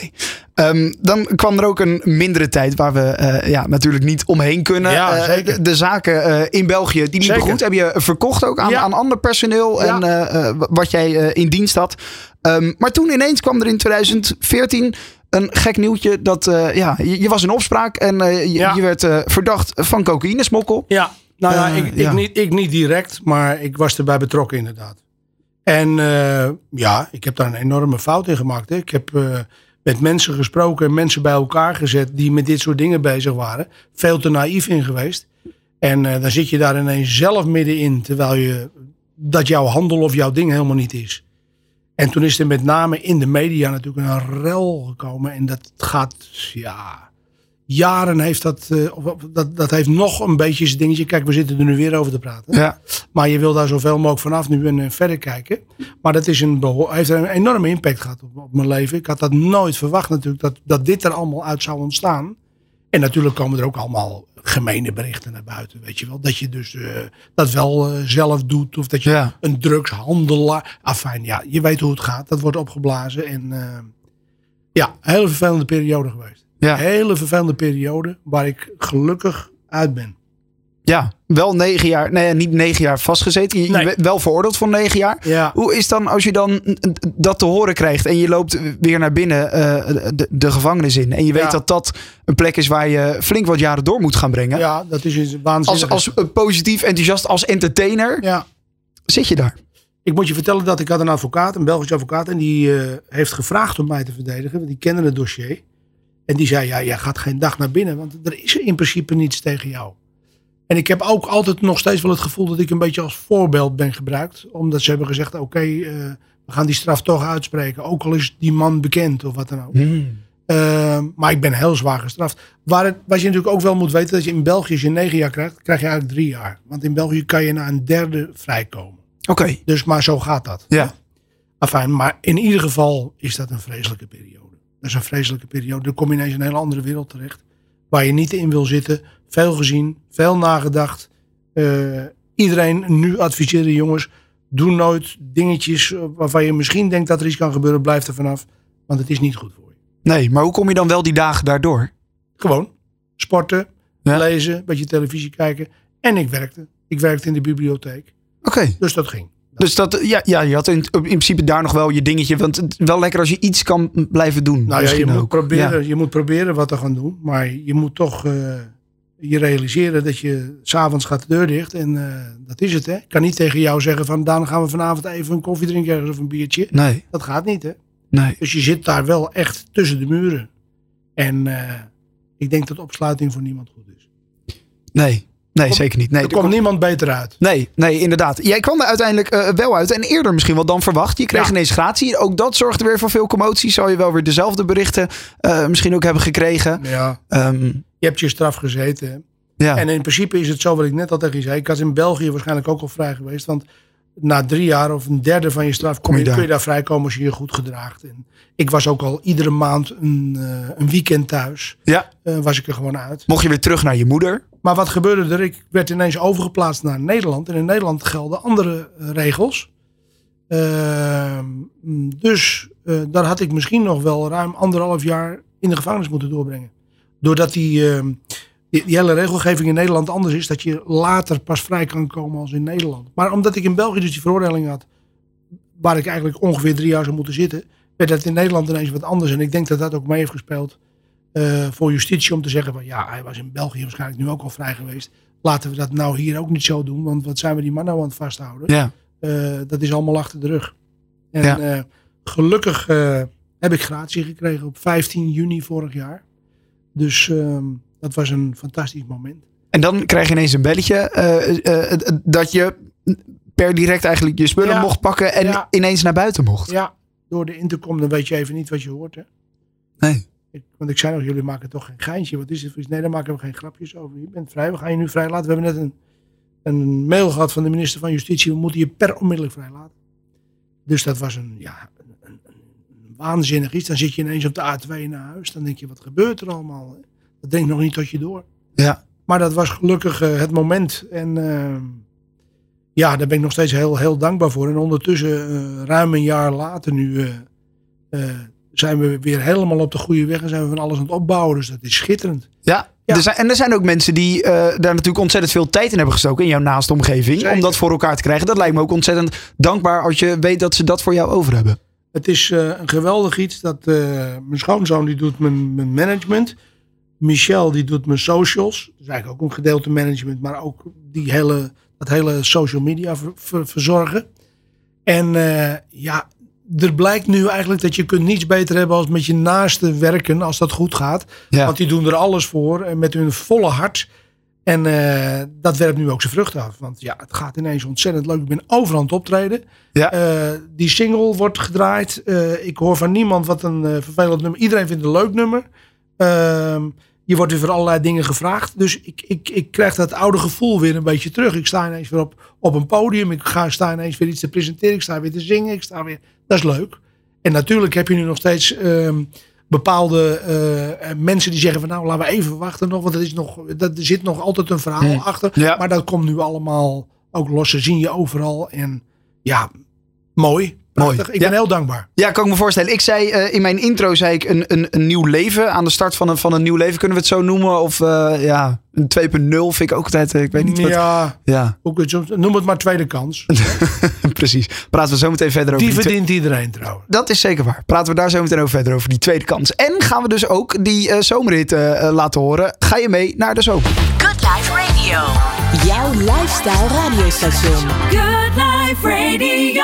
Speaker 3: Ehm, dan kwam er ook een mindere tijd waar we eh, ja, natuurlijk niet omheen kunnen.
Speaker 4: Ja,
Speaker 3: Eh, de, de zaken eh, in België, die liepen
Speaker 4: Zeker.
Speaker 3: goed. Heb je verkocht ook aan,
Speaker 4: Ja.
Speaker 3: aan ander personeel
Speaker 4: Ja.
Speaker 3: en wat jij in dienst had. Ehm, maar toen ineens kwam er in 2014 een gek nieuwtje. Dat ja, je, je was in opspraak en je, je werd verdacht van cocaïnesmokkel.
Speaker 4: Ja, nou ja, ik, ik. Niet, ik niet direct, maar ik was erbij betrokken inderdaad. En eh, ja, ik heb daar een enorme fout in gemaakt. Hè. Ik heb eh, met mensen gesproken, mensen bij elkaar gezet die met dit soort dingen bezig waren. Veel te naïef in geweest. En eh, dan zit je daar ineens zelf middenin, terwijl je dat jouw handel of jouw ding helemaal niet is. En toen is er met name in de media natuurlijk een rel gekomen. En dat gaat, ja, jaren heeft dat, eh, dat, dat heeft nog een beetje zijn dingetje. Kijk, we zitten er nu weer over te praten.
Speaker 3: Ja.
Speaker 4: Maar je wil daar zoveel mogelijk vanaf nu en eh, verder kijken. Maar dat is een, heeft een enorme impact gehad op, op mijn leven. Ik had dat nooit verwacht natuurlijk, dat, dat dit er allemaal uit zou ontstaan. En natuurlijk komen er ook allemaal gemene berichten naar buiten, weet je wel. Dat je dus eh, dat wel zelf doet. Of dat je
Speaker 3: Ja.
Speaker 4: een drugshandelaar... Afijn, ja, je weet hoe het gaat. Dat wordt opgeblazen. En ja, een hele vervelende periode geweest.
Speaker 3: Ja.
Speaker 4: Een hele vervelende periode waar ik gelukkig uit ben.
Speaker 3: ja, wel negen jaar, nee, niet negen jaar vastgezeten. Je,
Speaker 4: Nee.
Speaker 3: wel veroordeeld voor negen jaar.
Speaker 4: Ja.
Speaker 3: Hoe is dan als je dan dat te horen krijgt en je loopt weer naar binnen eh, de, de gevangenis in en je weet
Speaker 4: Ja.
Speaker 3: dat dat een plek is waar je flink wat jaren door moet gaan brengen.
Speaker 4: Ja, dat is een waanzinnig.
Speaker 3: als, als positief enthousiast, als entertainer
Speaker 4: ja.
Speaker 3: zit je daar.
Speaker 4: Ik moet je vertellen dat ik had een advocaat, een Belgische advocaat. En die eh, heeft gevraagd om mij te verdedigen. Want die kende het dossier. En die zei, ja, jij gaat geen dag naar binnen. Want er is in principe niets tegen jou. En ik heb ook altijd nog steeds wel het gevoel dat ik een beetje als voorbeeld ben gebruikt. Omdat ze hebben gezegd, oké, eh, we gaan die straf toch uitspreken. Ook al is die man bekend of wat dan ook. Eh, maar ik ben heel zwaar gestraft. Waar het, wat je natuurlijk ook wel moet weten, dat je in België, als je negen jaar krijgt, krijg je eigenlijk drie jaar. Want in België kan je na een derde vrijkomen.
Speaker 3: Oké,
Speaker 4: Dus maar zo gaat dat.
Speaker 3: ja.
Speaker 4: Enfin, maar in ieder geval is dat een vreselijke periode. Dat is een vreselijke periode. Dan kom je ineens in een hele andere wereld terecht. Waar je niet in wil zitten. Veel gezien, veel nagedacht. Eh, iedereen nu adviseren jongens. Doe nooit dingetjes waarvan je misschien denkt dat er iets kan gebeuren. Blijf er vanaf, want het is niet goed voor je.
Speaker 3: Nee, maar hoe kom je dan wel die dagen daardoor?
Speaker 4: Gewoon sporten,
Speaker 3: Ja.
Speaker 4: lezen, een beetje televisie kijken. En ik werkte. Ik werkte in de bibliotheek.
Speaker 3: Oké.
Speaker 4: Dus dat ging.
Speaker 3: Dus dat, ja, ja, je had in, in principe daar nog wel je dingetje. Want het wel lekker als je iets kan blijven doen.
Speaker 4: Nou ja, je moet,
Speaker 3: ook.
Speaker 4: proberen,
Speaker 3: Ja.
Speaker 4: je moet proberen wat te gaan doen. Maar je moet toch eh, je realiseren dat je s'avonds gaat de deur dicht. En eh, dat is het, hè. Ik kan niet tegen jou zeggen van... dan gaan we vanavond even een koffie drinken ergens of een biertje.
Speaker 3: Nee,
Speaker 4: Dat gaat niet, hè.
Speaker 3: nee.
Speaker 4: Dus je zit daar wel echt tussen de muren. En eh, ik denk dat opsluiting voor niemand goed is.
Speaker 3: Nee, nee
Speaker 4: Kom-
Speaker 3: zeker niet. Nee,
Speaker 4: er komt niemand beter uit.
Speaker 3: nee, nee, inderdaad. Jij kwam er uiteindelijk eh, wel uit. En eerder misschien wel dan verwacht. Je kreeg
Speaker 4: Ja.
Speaker 3: ineens gratie. Ook dat zorgde weer voor veel commotie. Zou je wel weer dezelfde berichten eh, misschien ook hebben gekregen.
Speaker 4: Ja,
Speaker 3: Ehm,
Speaker 4: je hebt je straf gezeten, hè.
Speaker 3: ja.
Speaker 4: En in principe is het zo wat ik net al tegen je zei. Ik was in België waarschijnlijk ook al vrij geweest. Want na drie jaar of een derde van je straf kom
Speaker 3: je
Speaker 4: kun je daar vrijkomen als je je goed gedraagt. En ik was ook al iedere maand een, eh, een weekend thuis.
Speaker 3: ja.
Speaker 4: Eh, was ik er gewoon uit.
Speaker 3: Mocht je weer terug naar je moeder.
Speaker 4: Maar wat gebeurde er? Ik werd ineens overgeplaatst naar Nederland. En in Nederland gelden andere eh, regels. Ehm, dus eh, daar had ik misschien nog wel ruim anderhalf jaar in de gevangenis moeten doorbrengen. Doordat die, ehm, die, die hele regelgeving in Nederland anders is. Dat je later pas vrij kan komen als in Nederland. Maar omdat ik in België dus die veroordeling had. Waar ik eigenlijk ongeveer drie jaar zou moeten zitten. Werd dat in Nederland ineens wat anders. En ik denk dat dat ook mee heeft gespeeld eh, voor justitie om te zeggen van ja, hij was in België waarschijnlijk nu ook al vrij geweest. Laten we dat nou hier ook niet zo doen, want wat zijn we die man nou aan het vasthouden?
Speaker 3: Ja.
Speaker 4: Eh, dat is allemaal achter de rug. En
Speaker 3: Ja.
Speaker 4: eh, gelukkig heb ik gratie gekregen op 15 juni vorig jaar. Dus ehm, dat was een fantastisch moment.
Speaker 3: En dan krijg je ineens een belletje. dat je per direct eigenlijk je spullen
Speaker 4: Ja.
Speaker 3: mocht pakken. En
Speaker 4: Ja.
Speaker 3: ineens naar buiten mocht.
Speaker 4: Ja, door de intercom dan weet je even niet wat je hoort. Hè?
Speaker 3: Nee.
Speaker 4: Ik, want ik zei nog, jullie maken toch geen geintje. Wat is het? voor iets? Nee, daar maken we geen grapjes over. Je bent vrij, we gaan je nu vrijlaten. We hebben net een, een mail gehad van de minister van Justitie. We moeten je per onmiddellijk vrijlaten. Dus dat was een, ja, een, een, een waanzinnig iets. Dan zit je ineens op de A2 naar huis. Dan denk je, wat gebeurt er allemaal? Dat denkt nog niet tot je door.
Speaker 3: Ja.
Speaker 4: Maar dat was gelukkig eh, het moment. En ehm, ja, daar ben ik nog steeds heel, heel dankbaar voor. En ondertussen, eh, ruim een jaar later nu, eh, zijn we weer helemaal op de goede weg. En zijn we van alles aan het opbouwen. Dus dat is schitterend.
Speaker 3: Ja.
Speaker 4: Ja.
Speaker 3: Er zijn, en er zijn ook mensen die eh, daar natuurlijk ontzettend veel tijd in hebben gestoken. In jouw naaste omgeving.
Speaker 4: Zeker.
Speaker 3: Om dat voor elkaar te krijgen. Dat lijkt me ook ontzettend dankbaar als je weet dat ze dat voor jou over hebben.
Speaker 4: Het is eh, een geweldig iets dat eh, mijn schoonzoon die doet mijn, mijn management. Michel die doet mijn socials. Dat is eigenlijk ook een gedeelte management. Maar ook die hele, dat hele social media ver- ver- verzorgen. En ja, er blijkt nu eigenlijk dat je kunt niets beter hebben als met je naaste werken. Als dat goed gaat.
Speaker 3: Ja.
Speaker 4: Want die doen er alles voor. En met hun volle hart. En eh, dat werpt nu ook zijn vruchten af. Want ja, het gaat ineens ontzettend leuk. Ik ben overal aan het optreden.
Speaker 3: Ja.
Speaker 4: Eh, die single wordt gedraaid. Eh, ik hoor van niemand wat een vervelend nummer. Iedereen vindt het een leuk nummer. Ehm, je wordt weer voor allerlei dingen gevraagd. Dus ik, ik, ik krijg dat oude gevoel weer een beetje terug. Ik sta ineens weer op, op een podium. Ik ga, sta ineens weer iets te presenteren. Ik sta weer te zingen. Ik sta weer... Dat is leuk. En natuurlijk heb je nu nog steeds ehm, bepaalde eh, eh, mensen die zeggen van nou laten we even wachten nog. Want dat is nog, dat, er zit nog altijd een verhaal
Speaker 3: Hmm.
Speaker 4: achter.
Speaker 3: Ja.
Speaker 4: Maar dat komt nu allemaal ook los. Ze zien je overal. En ja, mooi.
Speaker 3: Mooi.
Speaker 4: Ik
Speaker 3: Ja.
Speaker 4: ben heel dankbaar.
Speaker 3: Ja, kan ik me voorstellen. Ik zei eh, in mijn intro zei ik een, een, een nieuw leven. Aan de start van een, van een nieuw leven. Kunnen we het zo noemen? Of eh, ja, een 2.0 vind ik ook altijd. eh, Ik weet niet wat.
Speaker 4: Ja,
Speaker 3: Ja,
Speaker 4: je het zo- noem het maar tweede kans.
Speaker 3: precies. Praten we zo meteen verder over.
Speaker 4: Die
Speaker 3: die
Speaker 4: verdient iedereen trouwens.
Speaker 3: Dat is zeker waar. Praten we daar zo meteen over verder over die tweede kans. En gaan we dus ook die eh, zomerhit eh, eh, laten horen. Ga je mee naar de zomer?
Speaker 2: Good Life Radio. Jouw lifestyle radiostation.
Speaker 5: Good Life Radio.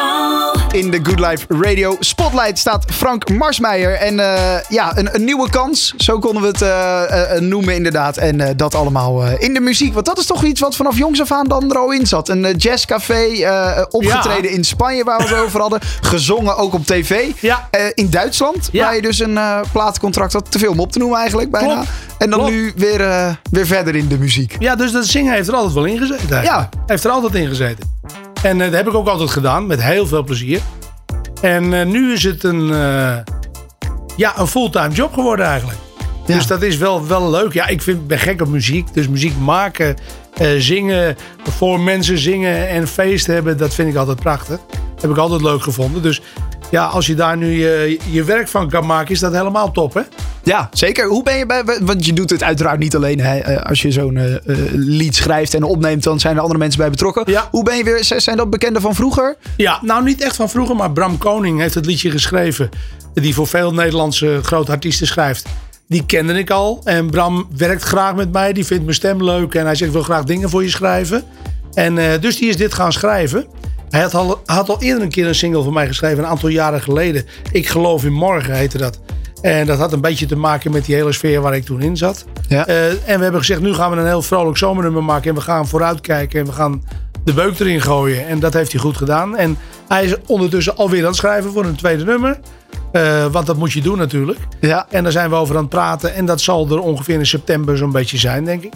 Speaker 3: In de Good Life Radio Spotlight staat Frank Marsmeijer. En eh, ja, een, een nieuwe kans. Zo konden we het eh, eh, noemen inderdaad. En eh, dat allemaal eh, in de muziek. Want dat is toch iets wat vanaf jongs af aan dan er al in zat. Een jazzcafé, eh, opgetreden in Spanje waar we het over hadden. Gezongen ook op tv.
Speaker 4: Ja.
Speaker 3: Eh, in Duitsland,
Speaker 4: Ja.
Speaker 3: waar je dus een eh, platencontract had. Te veel om op te noemen eigenlijk bijna.
Speaker 4: Klopt.
Speaker 3: En dan
Speaker 4: Klopt.
Speaker 3: nu weer, eh, weer verder in de muziek.
Speaker 4: Ja, dus dat zingen heeft er altijd wel in gezeten. eigenlijk.
Speaker 3: Ja.
Speaker 4: Heeft er altijd in gezeten. En eh, dat heb ik ook altijd gedaan, met heel veel plezier. En eh, nu is het een, eh, ja, een fulltime job geworden eigenlijk.
Speaker 3: Ja.
Speaker 4: Dus dat is wel, wel leuk. Ja, ik vind, ben gek op muziek. Dus muziek maken, eh, zingen, voor mensen zingen en feest hebben, dat vind ik altijd prachtig. Heb ik altijd leuk gevonden. Dus ja, als je daar nu je, je werk van kan maken, is dat helemaal top, hè?
Speaker 3: Ja, zeker. Hoe ben je bij. Want je doet het uiteraard niet alleen. Hè, Eh, als je zo'n eh, eh, lied schrijft en opneemt, dan zijn er andere mensen bij betrokken.
Speaker 4: Ja.
Speaker 3: Hoe ben je weer. Zijn dat bekenden van vroeger?
Speaker 4: Ja, nou niet echt van vroeger, maar Bram Koning heeft het liedje geschreven. Die voor veel Nederlandse grote artiesten schrijft. Die kende ik al. En Bram werkt graag met mij. Die vindt mijn stem leuk. En hij zegt, ik wil graag dingen voor je schrijven. En dus die is dit gaan schrijven. Hij had, al, had al eerder een keer een single voor mij geschreven. Een aantal jaren geleden. Ik geloof in morgen heette dat. En dat had een beetje te maken met die hele sfeer waar ik toen in zat.
Speaker 3: Ja.
Speaker 4: Eh, en we hebben gezegd, nu gaan we een heel vrolijk zomernummer maken. En we gaan vooruitkijken. En we gaan de beuk erin gooien. En dat heeft hij goed gedaan. En hij is ondertussen alweer aan het schrijven voor een tweede nummer. Eh, want dat moet je doen natuurlijk.
Speaker 3: Ja.
Speaker 4: En daar zijn we over aan het praten. En dat zal er ongeveer in september zo'n beetje zijn, denk ik.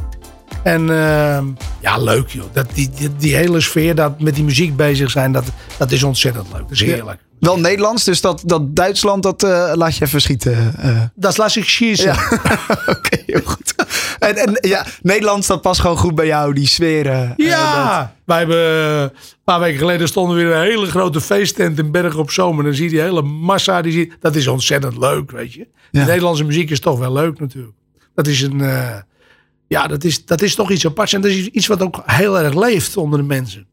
Speaker 4: En ehm, ja, leuk joh. Dat, die, die, die hele sfeer, dat met die muziek bezig zijn, dat, dat is ontzettend leuk. Dat is heerlijk.
Speaker 3: Wel Nederlands, dus dat, dat Duitsland, dat eh, laat je even schieten. eh.
Speaker 4: Dat laat ik schiezen.
Speaker 3: Ja. Oké, heel goed. En, en ja, Nederlands, dat past gewoon goed bij jou, die sfeer. eh, dat-
Speaker 4: Ja, wij hebben een paar weken geleden stonden we weer een hele grote feesttent in Bergen op Zomer. Dan zie je die hele massa, die zie, dat is ontzettend leuk, weet je. De. Nederlandse muziek is toch wel leuk natuurlijk. Dat is een, ja, dat is, dat is toch iets aparts. En dat is iets wat ook heel erg leeft onder de mensen.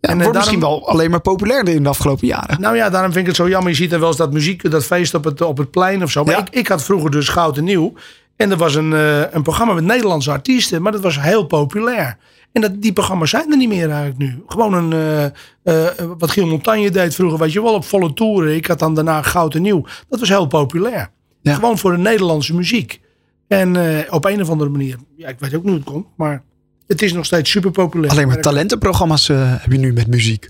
Speaker 3: Ja,
Speaker 4: En,
Speaker 3: wordt
Speaker 4: eh,
Speaker 3: misschien wel alleen maar populairder in de afgelopen jaren.
Speaker 4: Nou ja, daarom vind ik het zo jammer. Je ziet dan wel eens dat muziek, dat feest op het, op het plein of zo. Maar
Speaker 3: Ja.
Speaker 4: ik, ik had vroeger dus Goud en Nieuw. En er was een, eh, een programma met Nederlandse artiesten. Maar dat was heel populair. En dat, die programma's zijn er niet meer eigenlijk nu. Gewoon een, eh, wat Giel Montagne deed vroeger. Weet je wel, op volle toeren. Ik had dan daarna Goud en Nieuw. Dat was heel populair.
Speaker 3: Ja.
Speaker 4: Gewoon voor de Nederlandse muziek. En eh, op een of andere manier. Ja, ik weet ook niet hoe het komt. Maar het is nog steeds super populair.
Speaker 3: Alleen maar talentenprogramma's eh, heb je nu met muziek.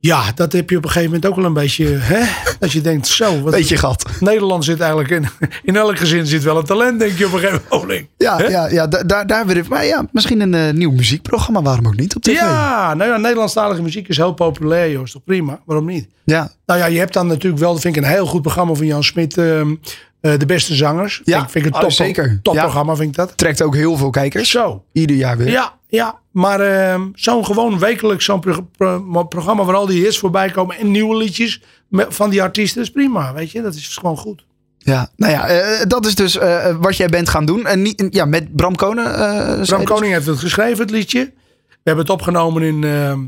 Speaker 4: Ja, dat heb je op een gegeven moment ook wel een beetje. Hè? Dat je denkt, zo. Wat,
Speaker 3: Weet je gehad.
Speaker 4: Nederland zit eigenlijk in, in elk gezin zit wel een talent, denk je op een gegeven moment.
Speaker 3: Ja, ja, ja da- daar, daar weer. Maar ja, misschien een eh, nieuw muziekprogramma. Waarom ook niet op tv?
Speaker 4: Ja, nou ja, Nederlandstalige muziek is heel populair, toch prima? Waarom niet?
Speaker 3: ja.
Speaker 4: Nou ja, je hebt dan natuurlijk wel, dat vind ik een heel goed programma van Jan Smit. ehm, eh, de beste zangers.
Speaker 3: Ja,
Speaker 4: vind, vind ik een
Speaker 3: oh,
Speaker 4: top,
Speaker 3: zeker.
Speaker 4: topprogramma, vind ik dat.
Speaker 3: Trekt ook heel veel kijkers.
Speaker 4: Zo.
Speaker 3: Ieder jaar weer.
Speaker 4: Ja, ja. Maar ehm, zo'n gewoon wekelijks zo'n pro- pro- programma waar al die hits voorbij komen en nieuwe liedjes van die artiesten is prima, weet je. Dat is gewoon goed.
Speaker 3: Ja, nou ja, eh, dat is dus eh, wat jij bent gaan doen. En niet, ja, met Bram Konen. eh,
Speaker 4: Bram
Speaker 3: dus?
Speaker 4: Koning heeft het geschreven, het liedje. We hebben het opgenomen in, ehm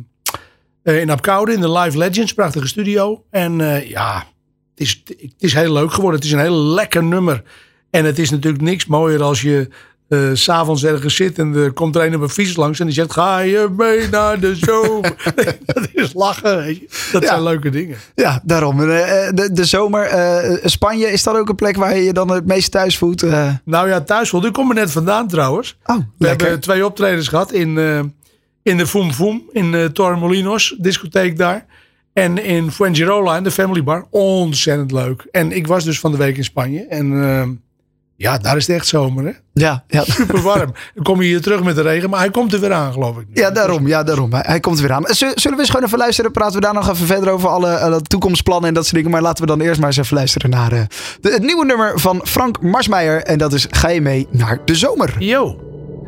Speaker 4: eh, in Apkoude, in de Live Legends, prachtige studio. En eh, ja, het is, het is heel leuk geworden. Het is een heel lekker nummer. En het is natuurlijk niks mooier als je eh, s s'avonds ergens zit en er komt er een op een fiets langs en die zegt: Ga je mee naar de zomer? dat is lachen, weet je. Dat
Speaker 3: Ja.
Speaker 4: zijn leuke dingen.
Speaker 3: Ja, daarom. Eh, De, de zomer. eh, Spanje, is dat ook een plek waar je je dan het meest thuis voelt? Eh,
Speaker 4: Nou ja, thuis wel. Ik kom er net vandaan trouwens.
Speaker 3: oh,
Speaker 4: We
Speaker 3: lekker.
Speaker 4: hebben twee optredens gehad in, eh, in de Fum Fum, in eh Torremolinos, discotheek daar. En in Fuengirola, in de Family Bar. Ontzettend leuk. En ik was dus van de week in Spanje. En eh, ja, daar is het echt zomer, hè?
Speaker 3: Ja, ja.
Speaker 4: Super warm. Dan kom je hier terug met de regen, maar hij komt er weer aan, geloof ik. nu.
Speaker 3: Ja, daarom. Ja, daarom. Hij, hij komt er weer aan. Zullen we eens gewoon even luisteren? Praten we daar nog even verder over alle, alle toekomstplannen en dat soort dingen. Maar laten we dan eerst maar eens even luisteren naar eh, de, het nieuwe nummer van Frank Marsmeijer. En dat is Ga je mee naar de zomer?
Speaker 4: Yo.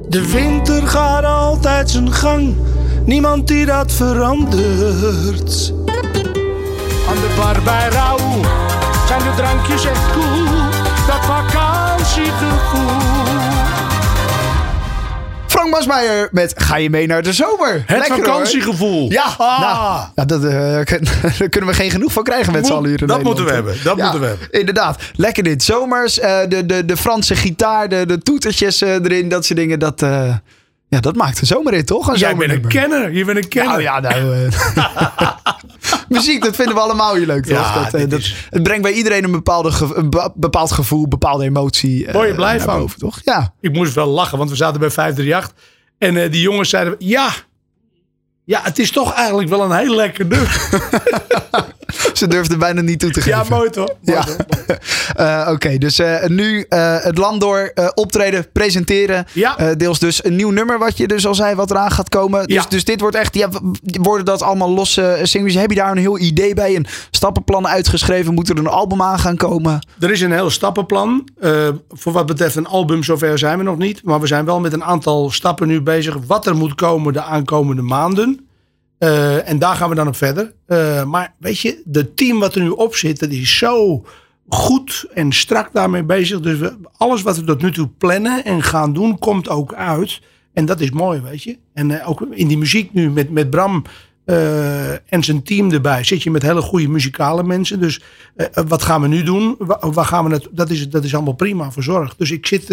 Speaker 4: De winter gaat altijd zijn gang. Niemand die dat verandert. Aan de bar bij Rauw zijn de drankjes echt cool. Dat vakantiegevoel.
Speaker 3: Frank Marsmeijer met Ga je mee naar de zomer?
Speaker 4: Het
Speaker 3: Lekker, hoor.
Speaker 4: vakantiegevoel.
Speaker 3: Ja,
Speaker 4: Ah.
Speaker 3: nou, ja, dat, eh, daar kunnen we geen genoeg van krijgen met z'n allen hier in
Speaker 4: Dat
Speaker 3: Nederland.
Speaker 4: moeten we hebben, dat
Speaker 3: Ja,
Speaker 4: moeten we hebben.
Speaker 3: Inderdaad. Lekker dit. Zomers, eh, de, de, de Franse gitaar, de, de toetertjes eh, erin, dat soort dingen. Dat, ja, dat maakt een zomerrit, toch? Een
Speaker 4: Jij bent een kenner. Je bent een kenner.
Speaker 3: Nou ja, nou... eh, muziek, dat vinden we allemaal hier leuk, toch?
Speaker 4: Ja,
Speaker 3: dat, eh, dat,
Speaker 4: is-
Speaker 3: Het brengt bij iedereen een, bepaalde ge- een be- bepaald gevoel, bepaalde emotie. eh,
Speaker 4: Word je blij
Speaker 3: naar
Speaker 4: van?
Speaker 3: boven, toch? Ja.
Speaker 4: Ik moest wel lachen, want we zaten bij 538. En eh, die jongens zeiden, ja, ja, het is toch eigenlijk wel een heel lekker nummer.
Speaker 3: Ze durfde bijna niet toe te geven.
Speaker 4: Ja, mooi toch? Mooi
Speaker 3: Ja. Eh, Oké, dus eh, nu eh, het land door optreden, presenteren.
Speaker 4: Ja.
Speaker 3: Deels dus een nieuw nummer wat je dus al zei wat eraan gaat komen. Dus,
Speaker 4: Ja.
Speaker 3: dus dit wordt echt, ja, worden dat allemaal losse singles? Heb je daar een heel idee bij? Een stappenplan uitgeschreven? Moet er een album aan gaan komen?
Speaker 4: Er is een heel stappenplan. Voor wat betreft een album, zover zijn we nog niet. Maar we zijn wel met een aantal stappen nu bezig. Wat er moet komen de aankomende maanden. Eh, en daar gaan we dan op verder. Eh, maar weet je, de team wat er nu op zit, dat is zo goed en strak daarmee bezig. Dus alles wat we tot nu toe plannen en gaan doen, komt ook uit. En dat is mooi, weet je. En eh, ook in die muziek nu met, met Bram en zijn team erbij zit je met hele goede muzikale mensen. Dus wat gaan we nu doen? Wa- Waar gaan we het? Dat is, dat is allemaal prima verzorgd. Dus ik zit,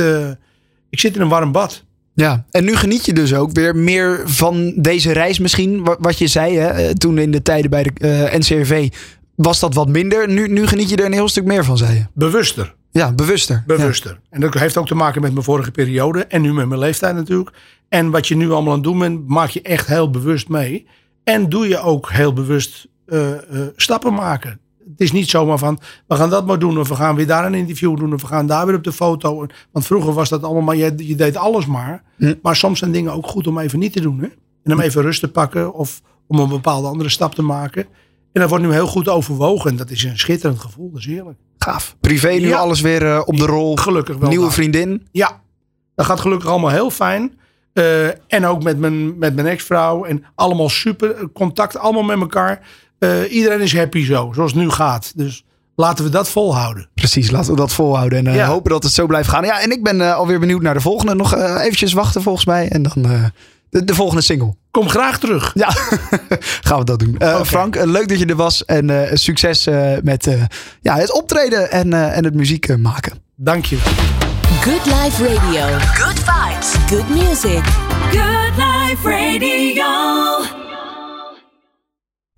Speaker 4: ik zit in een warm bad.
Speaker 3: Ja, en nu geniet je dus ook weer meer van deze reis misschien. Wa- Wat je zei hè, eh, toen in de tijden bij de eh, NCRV was dat wat minder. Nu, nu geniet je er een heel stuk meer van, zei je.
Speaker 4: Bewuster.
Speaker 3: Ja, bewuster.
Speaker 4: Bewuster. En dat heeft ook te maken met mijn vorige periode. En nu met mijn leeftijd natuurlijk. En wat je nu allemaal aan het doen bent, maak je echt heel bewust mee. En doe je ook heel bewust eh, stappen maken. Het is niet zomaar van, we gaan dat maar doen. Of we gaan weer daar een interview doen. Of we gaan daar weer op de foto. Want vroeger was dat allemaal, maar je, je deed alles maar.
Speaker 3: Hm.
Speaker 4: Maar soms zijn dingen ook goed om even niet te doen. Hè? En om even rust te pakken. Of om een bepaalde andere stap te maken. En dat wordt nu heel goed overwogen. En dat is een schitterend gevoel. Dat is heerlijk.
Speaker 3: Gaaf. Privé nu
Speaker 4: Ja.
Speaker 3: alles weer eh, op de rol.
Speaker 4: Gelukkig wel.
Speaker 3: Nieuwe vriendin.
Speaker 4: Ja, dat gaat gelukkig allemaal heel fijn. Eh, en ook met mijn, met mijn ex-vrouw. En allemaal super. Contact allemaal met elkaar. Eh, iedereen is happy zo, zoals het nu gaat. Dus laten we dat volhouden.
Speaker 3: Precies, laten we dat volhouden. En eh,
Speaker 4: Ja.
Speaker 3: hopen dat het zo blijft gaan. Ja, en ik ben eh, alweer benieuwd naar de volgende. Nog eh, eventjes wachten volgens mij. En dan eh, de, de volgende single.
Speaker 4: Kom graag terug.
Speaker 3: Ja, gaan we dat doen. Eh. Frank, leuk dat je er was. En eh, succes eh, met eh, ja, het optreden en, eh, en het muziek maken.
Speaker 4: Dank je.
Speaker 2: Good Life Radio.
Speaker 5: Good vibes.
Speaker 2: Good music.
Speaker 5: Good Life Radio.